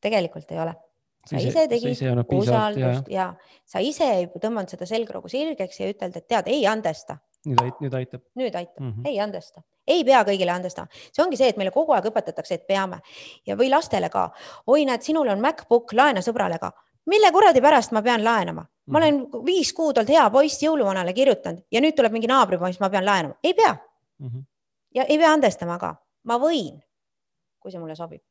tegelikult ei ole. sa ise, ise tegid usaldust ja. ja sa ise ei tõmmanud seda selgroogu sirgeks ja ütelnud, et tead, ei andesta. nüüd, nüüd aitab. nüüd aitab mm, -hmm. ei andesta ei pea kõigile andestama, see ongi see, et meile kogu aeg õpetatakse, et peame ja, või lastele ka. oi, näed, sinul on MacBook, laena sõbrale ka mille kuradi pärast ma pean laenama, ma olen mhm. viis kuud olnud hea poiss jõuluvanale kirjutanud ja nüüd tuleb mingi naabripoiss, ma pean laenama, ei pea mm. -hmm. ja ei pea andestama ka, ma võin, kui see mulle sobib.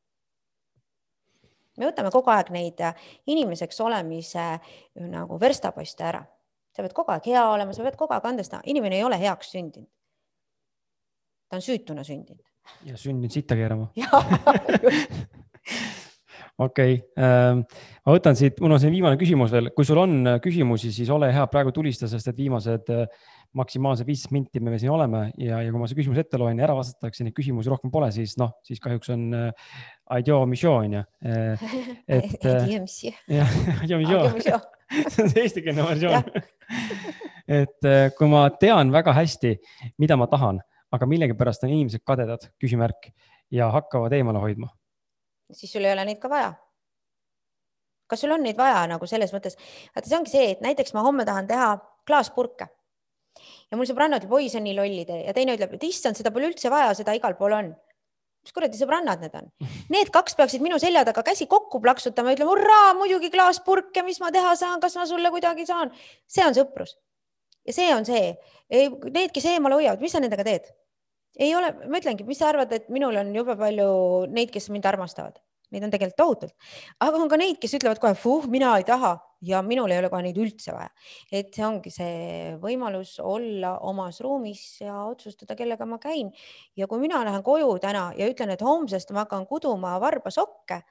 me võtame kogu aeg neid äh, inimeseks olemise äh, nagu verstaposte ära. sa pead kogu aeg hea olema, sa pead kogu aeg andestama, inimene ei ole heaks sündinud. ta on süütuna sündinud. ja sündinud sitta keerama okei okay. ähm,, ma võtan siit, mul on siin viimane küsimus veel, kui sul on äh, küsimusi, siis ole hea, praegu tulista, sest et viimased maksimaalsed viisteist minti me siin oleme ja, ja kui ma see küsimuse ette loen ja ära vastatakse, neid küsimusi rohkem pole, siis noh, siis kahjuks on äh, Aidio Mission ja äh,. et äh,. jah, Aidio Mission, see on see eestikeelne versioon et kui ma tean väga hästi, mida ma tahan, aga millegipärast on inimesed kadedad, küsimärk ja hakkavad eemale hoidma siis sul ei ole neid ka vaja. kas sul on neid vaja nagu selles mõttes, vaata, see ongi see, et näiteks ma homme tahan teha klaaspurke ja mul sõbrannad ütleb, oi, see on nii loll idee ja teine ütleb, et issand, seda pole üldse vaja, seda igal pool on. mis kuradi sõbrannad need on? Need kaks peaksid minu selja taga käsi kokku plaksutama ütlema, hurraa, muidugi klaaspurke, mis ma teha saan, kas ma sulle kuidagi saan. see on sõprus. ja see on see, need, kes eemale hoiavad, mis sa nendega teed? ei ole, ma ütlengi, mis sa arvad, et minul on jube palju neid, kes mind armastavad, neid on tegelikult tohutult, aga on ka neid, kes ütlevad kohe, fuh, mina ei taha ja minul ei ole kohe neid üldse vaja. et see ongi see võimalus olla omas ruumis ja otsustada, kellega ma käin. ja kui mina lähen koju täna ja ütlen, et homsest ma hakkan kuduma varbasokke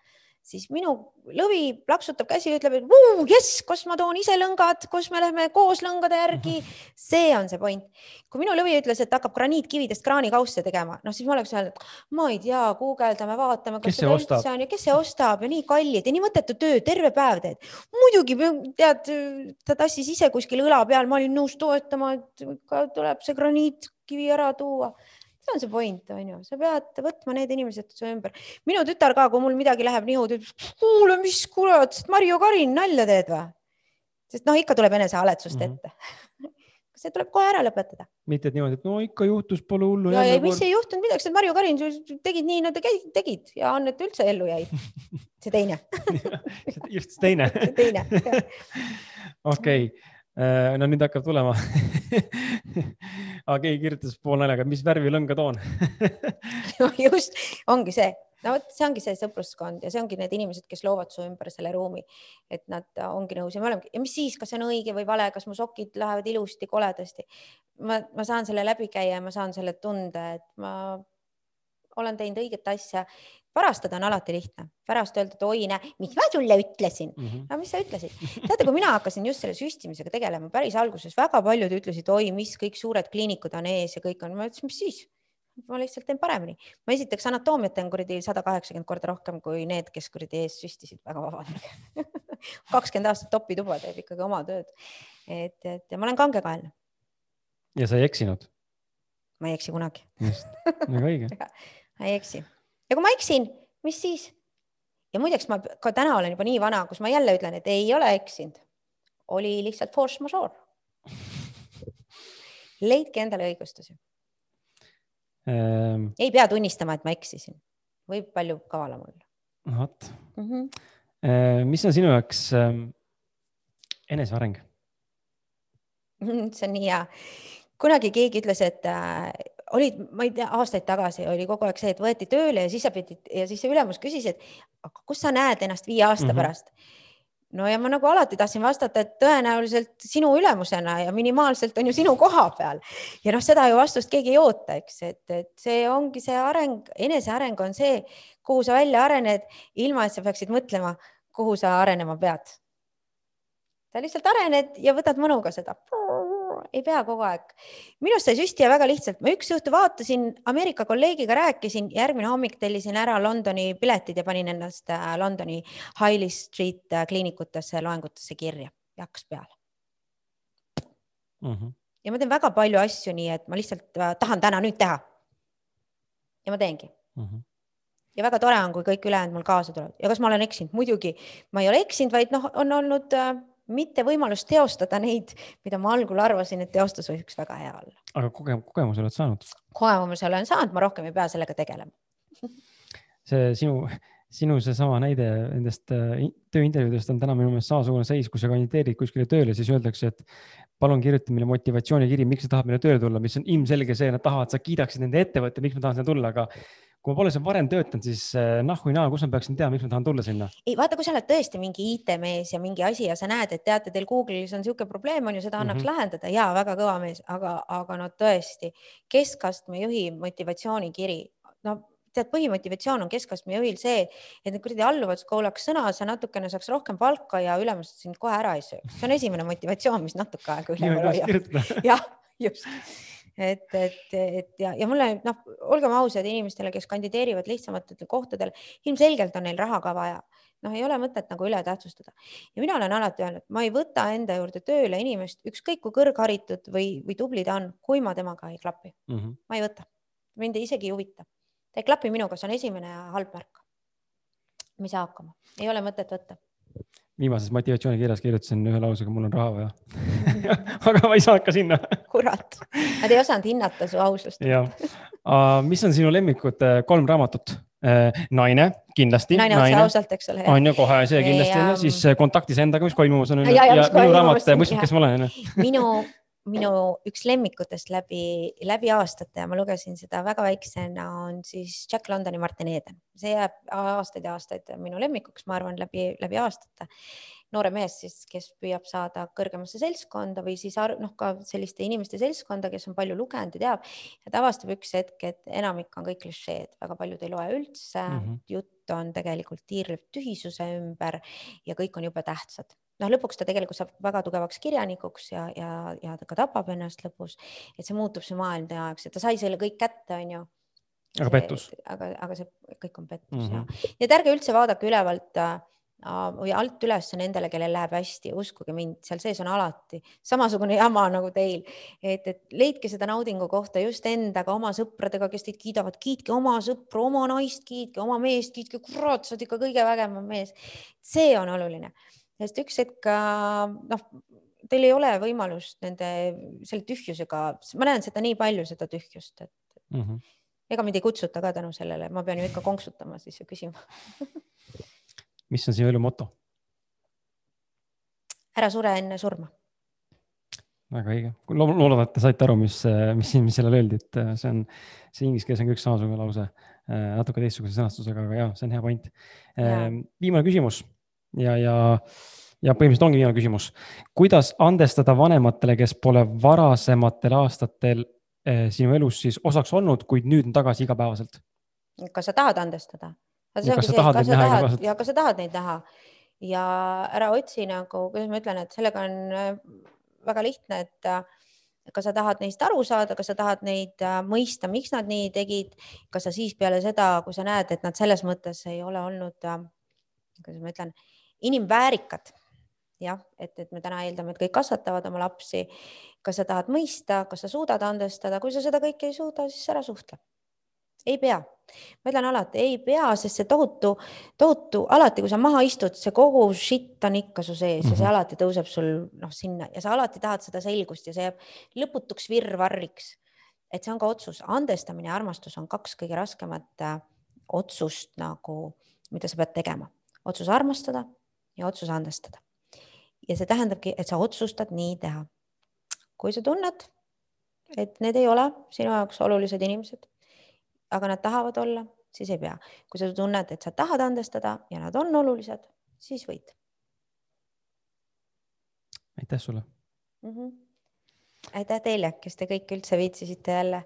siis minu lõvi plaksutab käsi ütleb, et jess, kas ma toon ise lõngad, kus me lähme koos lõngade järgi. see on see point. kui minu lõvi ütles, et hakkab graniitkividest kraanikausse tegema, noh, siis ma oleks öelnud, ma ei tea, guugeldame, vaatame, kas seda üldse on ja kes see ostab ja nii kallid ja nii mõttetu töö, terve päev teed. muidugi tead, ta tassis ise kuskil õla peal, ma olin nõus toetama, et tuleb see graniitkivi ära tuua see on see point, on ju, sa pead võtma need inimesed su ümber. minu tütar ka, kui mul midagi läheb nihu, ta ütleb, kuule, mis kurat, Marju Karin, nalja teed või? sest noh, ikka tuleb enesehaletsust mm -hmm. ette see tuleb kohe ära lõpetada. mitte et niimoodi, et no ikka juhtus, pole hullu. ja, ja mis ei juhtunud midagi, sa Marju Karin tegid nii, nagu tegid ja Annet üldse ellu jäid. see teine just see teine. see teine. okei, äh, no nüüd hakkab tulema aga keegi kirjutas poolnaljaga, mis värvi lõnga toon just, ongi see no vot, see ongi see sõpruskond ja see ongi need inimesed, kes loovad su ümber selle ruumi, et nad ongi nõus ja me olemegi ja mis siis, kas see on õige või vale, kas mu sokid lähevad ilusti, koledasti. ma, ma saan selle läbi käia ja ma saan selle tunde, et ma olen teinud õiget asja. Parastada on alati lihtne, pärast öelda, et oi, näe, mis ma sulle ütlesin mm. -hmm. no mis sa ütlesid? teate, kui mina hakkasin just selle süstimisega tegelema päris alguses, väga paljud ütlesid, oi, mis kõik suured kliinikud on ees ja kõik on, ma ütlesin, mis siis ma lihtsalt teen paremini. ma esiteks anatoomiat teen kuradi sada kaheksakümmend korda rohkem kui need, kes kuradi ees süstisid, väga vabandage kakskümmend aastat topituba teeb ikkagi oma tööd. et, et ja ma olen kangekaelne. ja sa ei eksinud? ma ei eksi kunagi. just, väga õige ma ei eksi ja kui ma eksin, mis siis? ja muideks ma ka täna olen juba nii vana, kus ma jälle ütlen, et ei ole eksinud. oli lihtsalt force majeure. leidke endale õigustusi ähm.... ei pea tunnistama, et ma eksisin, võib palju kavalam olla. vot mm. -hmm. mis on sinu jaoks ähm, eneseareng see on nii hea. kunagi keegi ütles, et äh, olid, ma ei tea, aastaid tagasi oli kogu aeg see, et võeti tööle ja siis sa pidid ja siis see ülemus küsis, et aga kus sa näed ennast viie aasta mm -hmm. pärast no ja ma nagu alati tahtsin vastata, et tõenäoliselt sinu ülemusena ja minimaalselt on ju sinu koha peal ja noh, seda ju vastust keegi ei oota, eks, et, et see ongi see areng, eneseareng on see, kuhu sa välja arened, ilma et sa peaksid mõtlema, kuhu sa arenema pead. sa lihtsalt arened ja võtad mõnuga seda ei pea kogu aeg. minust sai süstija väga lihtsalt, ma üks õhtu vaatasin, Ameerika kolleegiga rääkisin, järgmine hommik tellisin ära Londoni piletid ja panin ennast äh, Londoni Highly Street äh, kliinikutesse loengutesse kirja ja hakkas peale mm. -hmm. ja ma teen väga palju asju nii, et ma lihtsalt äh, tahan täna nüüd teha. ja ma teengi mm. -hmm ja väga tore on, kui kõik ülejäänud mul kaasa tulevad ja kas ma olen eksinud, muidugi ma ei ole eksinud, vaid noh, on olnud äh, mitte võimalust teostada neid, mida ma algul arvasin, et teostus võiks väga hea olla. aga koge-, kogemuse oled saanud? kogemuse olen saanud, ma rohkem ei pea sellega tegelema see sinu, sinu seesama näide nendest äh, tööintervjuudest on täna minu meelest samasugune seis, kui sa kandideerid kuskile tööle, siis öeldakse, et palun kirjuta meile motivatsioonikiri, miks sa tahad meile tööle tulla, mis on ilmselge see, nad tahavad, sa kiidaksid nende ettevõtte, miks ma tahan sinna tulla, aga kui ma pole seal varem töötanud, siis eh, nahhu naa, kus ma peaksin teadma, miks ma tahan tulla sinna? ei vaata, kui sa oled tõesti mingi IT-mees ja mingi asi ja sa näed, et teate, teil Google'is on niisugune probleem on ju, seda annaks mm -hmm. lahendada ja väga kõva mees, aga, aga no tõesti keskastme juhi motivatsioonikiri, no tead, põhimotivatsioon on keskastme juhil see, et need kuradi alluvad kuulaks sõna, sa natukene saaks rohkem palka ja ülemused sind kohe ära ei sööks. see on esimene motivatsioon, mis natuke aega üleval hoiab. jah, just et, et, et ja, ja mulle noh, olgem ausad inimestele, kes kandideerivad lihtsamatel kohtadel, ilmselgelt on neil raha ka vaja. Noh, ei ole mõtet nagu üle tähtsustada. Ja mina olen alati öelnud, ma ei võta enda juurde tööle inimest, ükskõik kui kõrgharitud või, või tubli ta on, kui ma temaga ei klapi. Mm. -hmm. ma ei võta, mind isegi ei huvita, ta ei klapi minuga, see on esimene halb märk. ma ei saa hakkama, ei ole mõtet võtta. Viimases motivatsioonikirjas kirjutasin ühe lausega, mul on raha vaja. Aga ma ei saanud ka sinna kurat, nad ei osanud hinnata su ausust. jah, mis on sinu lemmikud äh, kolm raamatut? Äh, naine, kindlasti. naine otse ausalt, eks ole. on ju, kohe see kindlasti, siis äh, kontaktis endaga, mis koimumas on. ja, ja, ja minu raamat Mõistlik, kes ma olen. minu minu üks lemmikutest läbi, läbi aastate ja ma lugesin seda väga väiksena, on siis Jack Londoni Martin Eden. see jääb aastaid ja aastaid minu lemmikuks, ma arvan, läbi, läbi aastate. Noore mees siis, kes püüab saada kõrgemasse seltskonda või siis noh, ka selliste inimeste seltskonda, kes on palju lugenud ja teab ja ta avastab üks hetk, et enamik on kõik klišeed, väga paljud ei loe üldse mm, -hmm. jutt on tegelikult tiirleb tühisuse ümber ja kõik on jube tähtsad noh, lõpuks ta tegelikult saab väga tugevaks kirjanikuks ja, ja, ja ta ka tapab ennast lõpus, et see muutub see maailm tema jaoks, et ta sai selle kõik kätte, onju. aga pettus? aga, aga see kõik on pettus mm -hmm. ja, ja et ärge üldse vaadake ülevalt äh, või alt üles nendele, kellel läheb hästi, uskuge mind, seal sees on alati samasugune jama nagu teil, et, et leidke seda naudingu kohta just endaga, oma sõpradega, kes teid kiidavad, kiitke oma sõpru, oma naist, kiitke oma meest, kiitke, kurat, sa oled ikka kõige vägevam mees. see on oluline sest üks hetk noh, teil ei ole võimalust nende, selle tühjusega, ma näen seda nii palju, seda tühjust, et mm -hmm. ega mind ei kutsuta ka tänu sellele, ma pean ju ikka konksutama siis ja küsima mis on sinu elu moto? ära sure enne surma. väga õige, loodan, et te saite aru, mis, mis, mis sellele öeldi, et see on, see inglise keeles on ka üks samasugune lause, natuke teistsuguse sõnastusega, aga jah, see on hea point. viimane küsimus ja, ja ja põhimõtteliselt ongi viimane küsimus. kuidas andestada vanematele, kes pole varasematel aastatel eh, sinu elus siis osaks olnud, kuid nüüd on tagasi igapäevaselt? kas sa tahad andestada? Ja kas sa tahad neid näha igapäevaselt? ja kas sa tahad neid näha ja ära otsi nagu, kuidas ma ütlen, et sellega on äh, väga lihtne, et äh, kas sa tahad neist aru saada, kas sa tahad neid äh, mõista, miks nad nii tegid, kas sa siis peale seda, kui sa näed, et nad selles mõttes ei ole olnud, kuidas ma ütlen, inimväärikad jah, et, et me täna eeldame, et kõik kasvatavad oma lapsi. kas sa tahad mõista, kas sa suudad andestada, kui sa seda kõike ei suuda, siis ära suhtle. Ei pea, ma ütlen alati ei pea, sest see tohutu, tohutu alati, kui sa maha istud, see kogu shit on ikka su sees mm -hmm. ja see mhm. alati tõuseb sul noh, sinna ja sa alati tahad seda selgust ja see jääb lõputuks virvarriks. et see on ka otsus, andestamine ja armastus on kaks kõige raskemat äh, otsust nagu, mida sa pead tegema, otsus armastada ja otsus andestada ja see tähendabki, et sa otsustad nii teha. kui sa tunned, et need ei ole sinu jaoks olulised inimesed, aga nad tahavad olla, siis ei pea. kui sa tunned, et sa tahad andestada ja nad on olulised, siis võid. aitäh sulle mm. -hmm. aitäh teile, kes te kõik üldse viitsisite jälle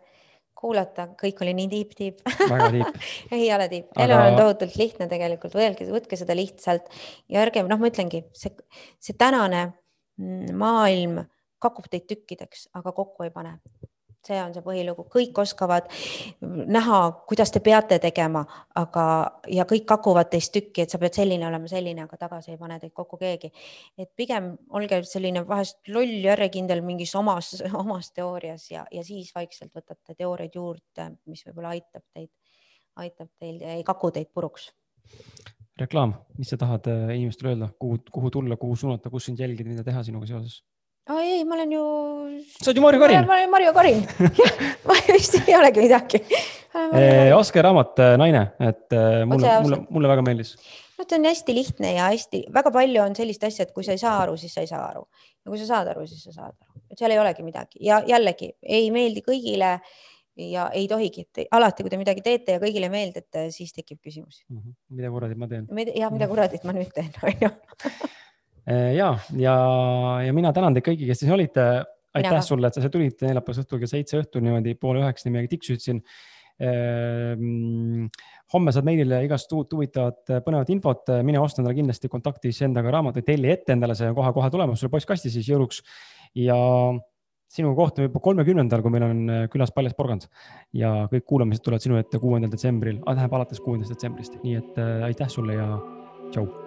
kuulata, kõik oli nii tiip-tiip. väga tiip ei ole tiip, elu Aga... on tohutult lihtne tegelikult, võelge, võtke seda lihtsalt ja ärge, noh, ma ütlengi, see, see tänane mm, maailm kakub teid tükkideks, aga kokku ei pane see on see põhilugu, kõik oskavad näha, kuidas te peate tegema, aga, ja kõik hakuvad teist tükki, et sa pead selline olema, selline, aga tagasi ei pane teid kokku keegi. et pigem olge selline vahest loll järjekindel mingis omas, omas teoorias ja, ja siis vaikselt võtate teooriaid juurde, mis võib-olla aitab teid, aitab teil ei kaku teid puruks reklaam, mis sa tahad äh, inimestele öelda, kuhu, kuhu tulla, kuhu suunata, kus sind jälgida, mida teha sinuga seoses? Aa ei, ma olen ju. sa oled ju Marju Karin. ma olen Marju Karin jah, ma vist ei olegi midagi Oskar raamat äh, Naine, et äh, mulle, mulle, mulle väga meeldis. no ta on hästi lihtne ja hästi, väga palju on sellist asja, et kui sa ei saa aru, siis sa ei saa aru ja kui sa saad aru, siis sa saad aru, et seal ei olegi midagi ja jällegi ei meeldi kõigile ja ei tohigi, et alati, kui te midagi teete ja kõigile meeldite, siis tekib küsimusi mm. -hmm. mida kuradit ma teen? ja mida kuradit ma nüüd teen, onju Äh, ja, ja, ja mina tänan teid kõiki, kes siin olite. aitäh Mina. sulle, et sa tulid neljapäevase õhtul kell seitse õhtul niimoodi poole üheksani meiega tiksusid siin. Ehm, homme saad meilile igast uut huvitavat põnevat infot, mine osta endale kindlasti kontaktis endaga raamatuid, telli ette endale, see on kohe-kohe tulemas sulle postkasti siis jõuluks. ja sinuga kohtume juba kolmekümnendal, kui meil on külas Paljas porgand ja kõik kuulamised tulevad sinu ette kuuendal detsembril, tähendab alates kuuendast detsembrist, nii et äh, aitäh sulle ja tšau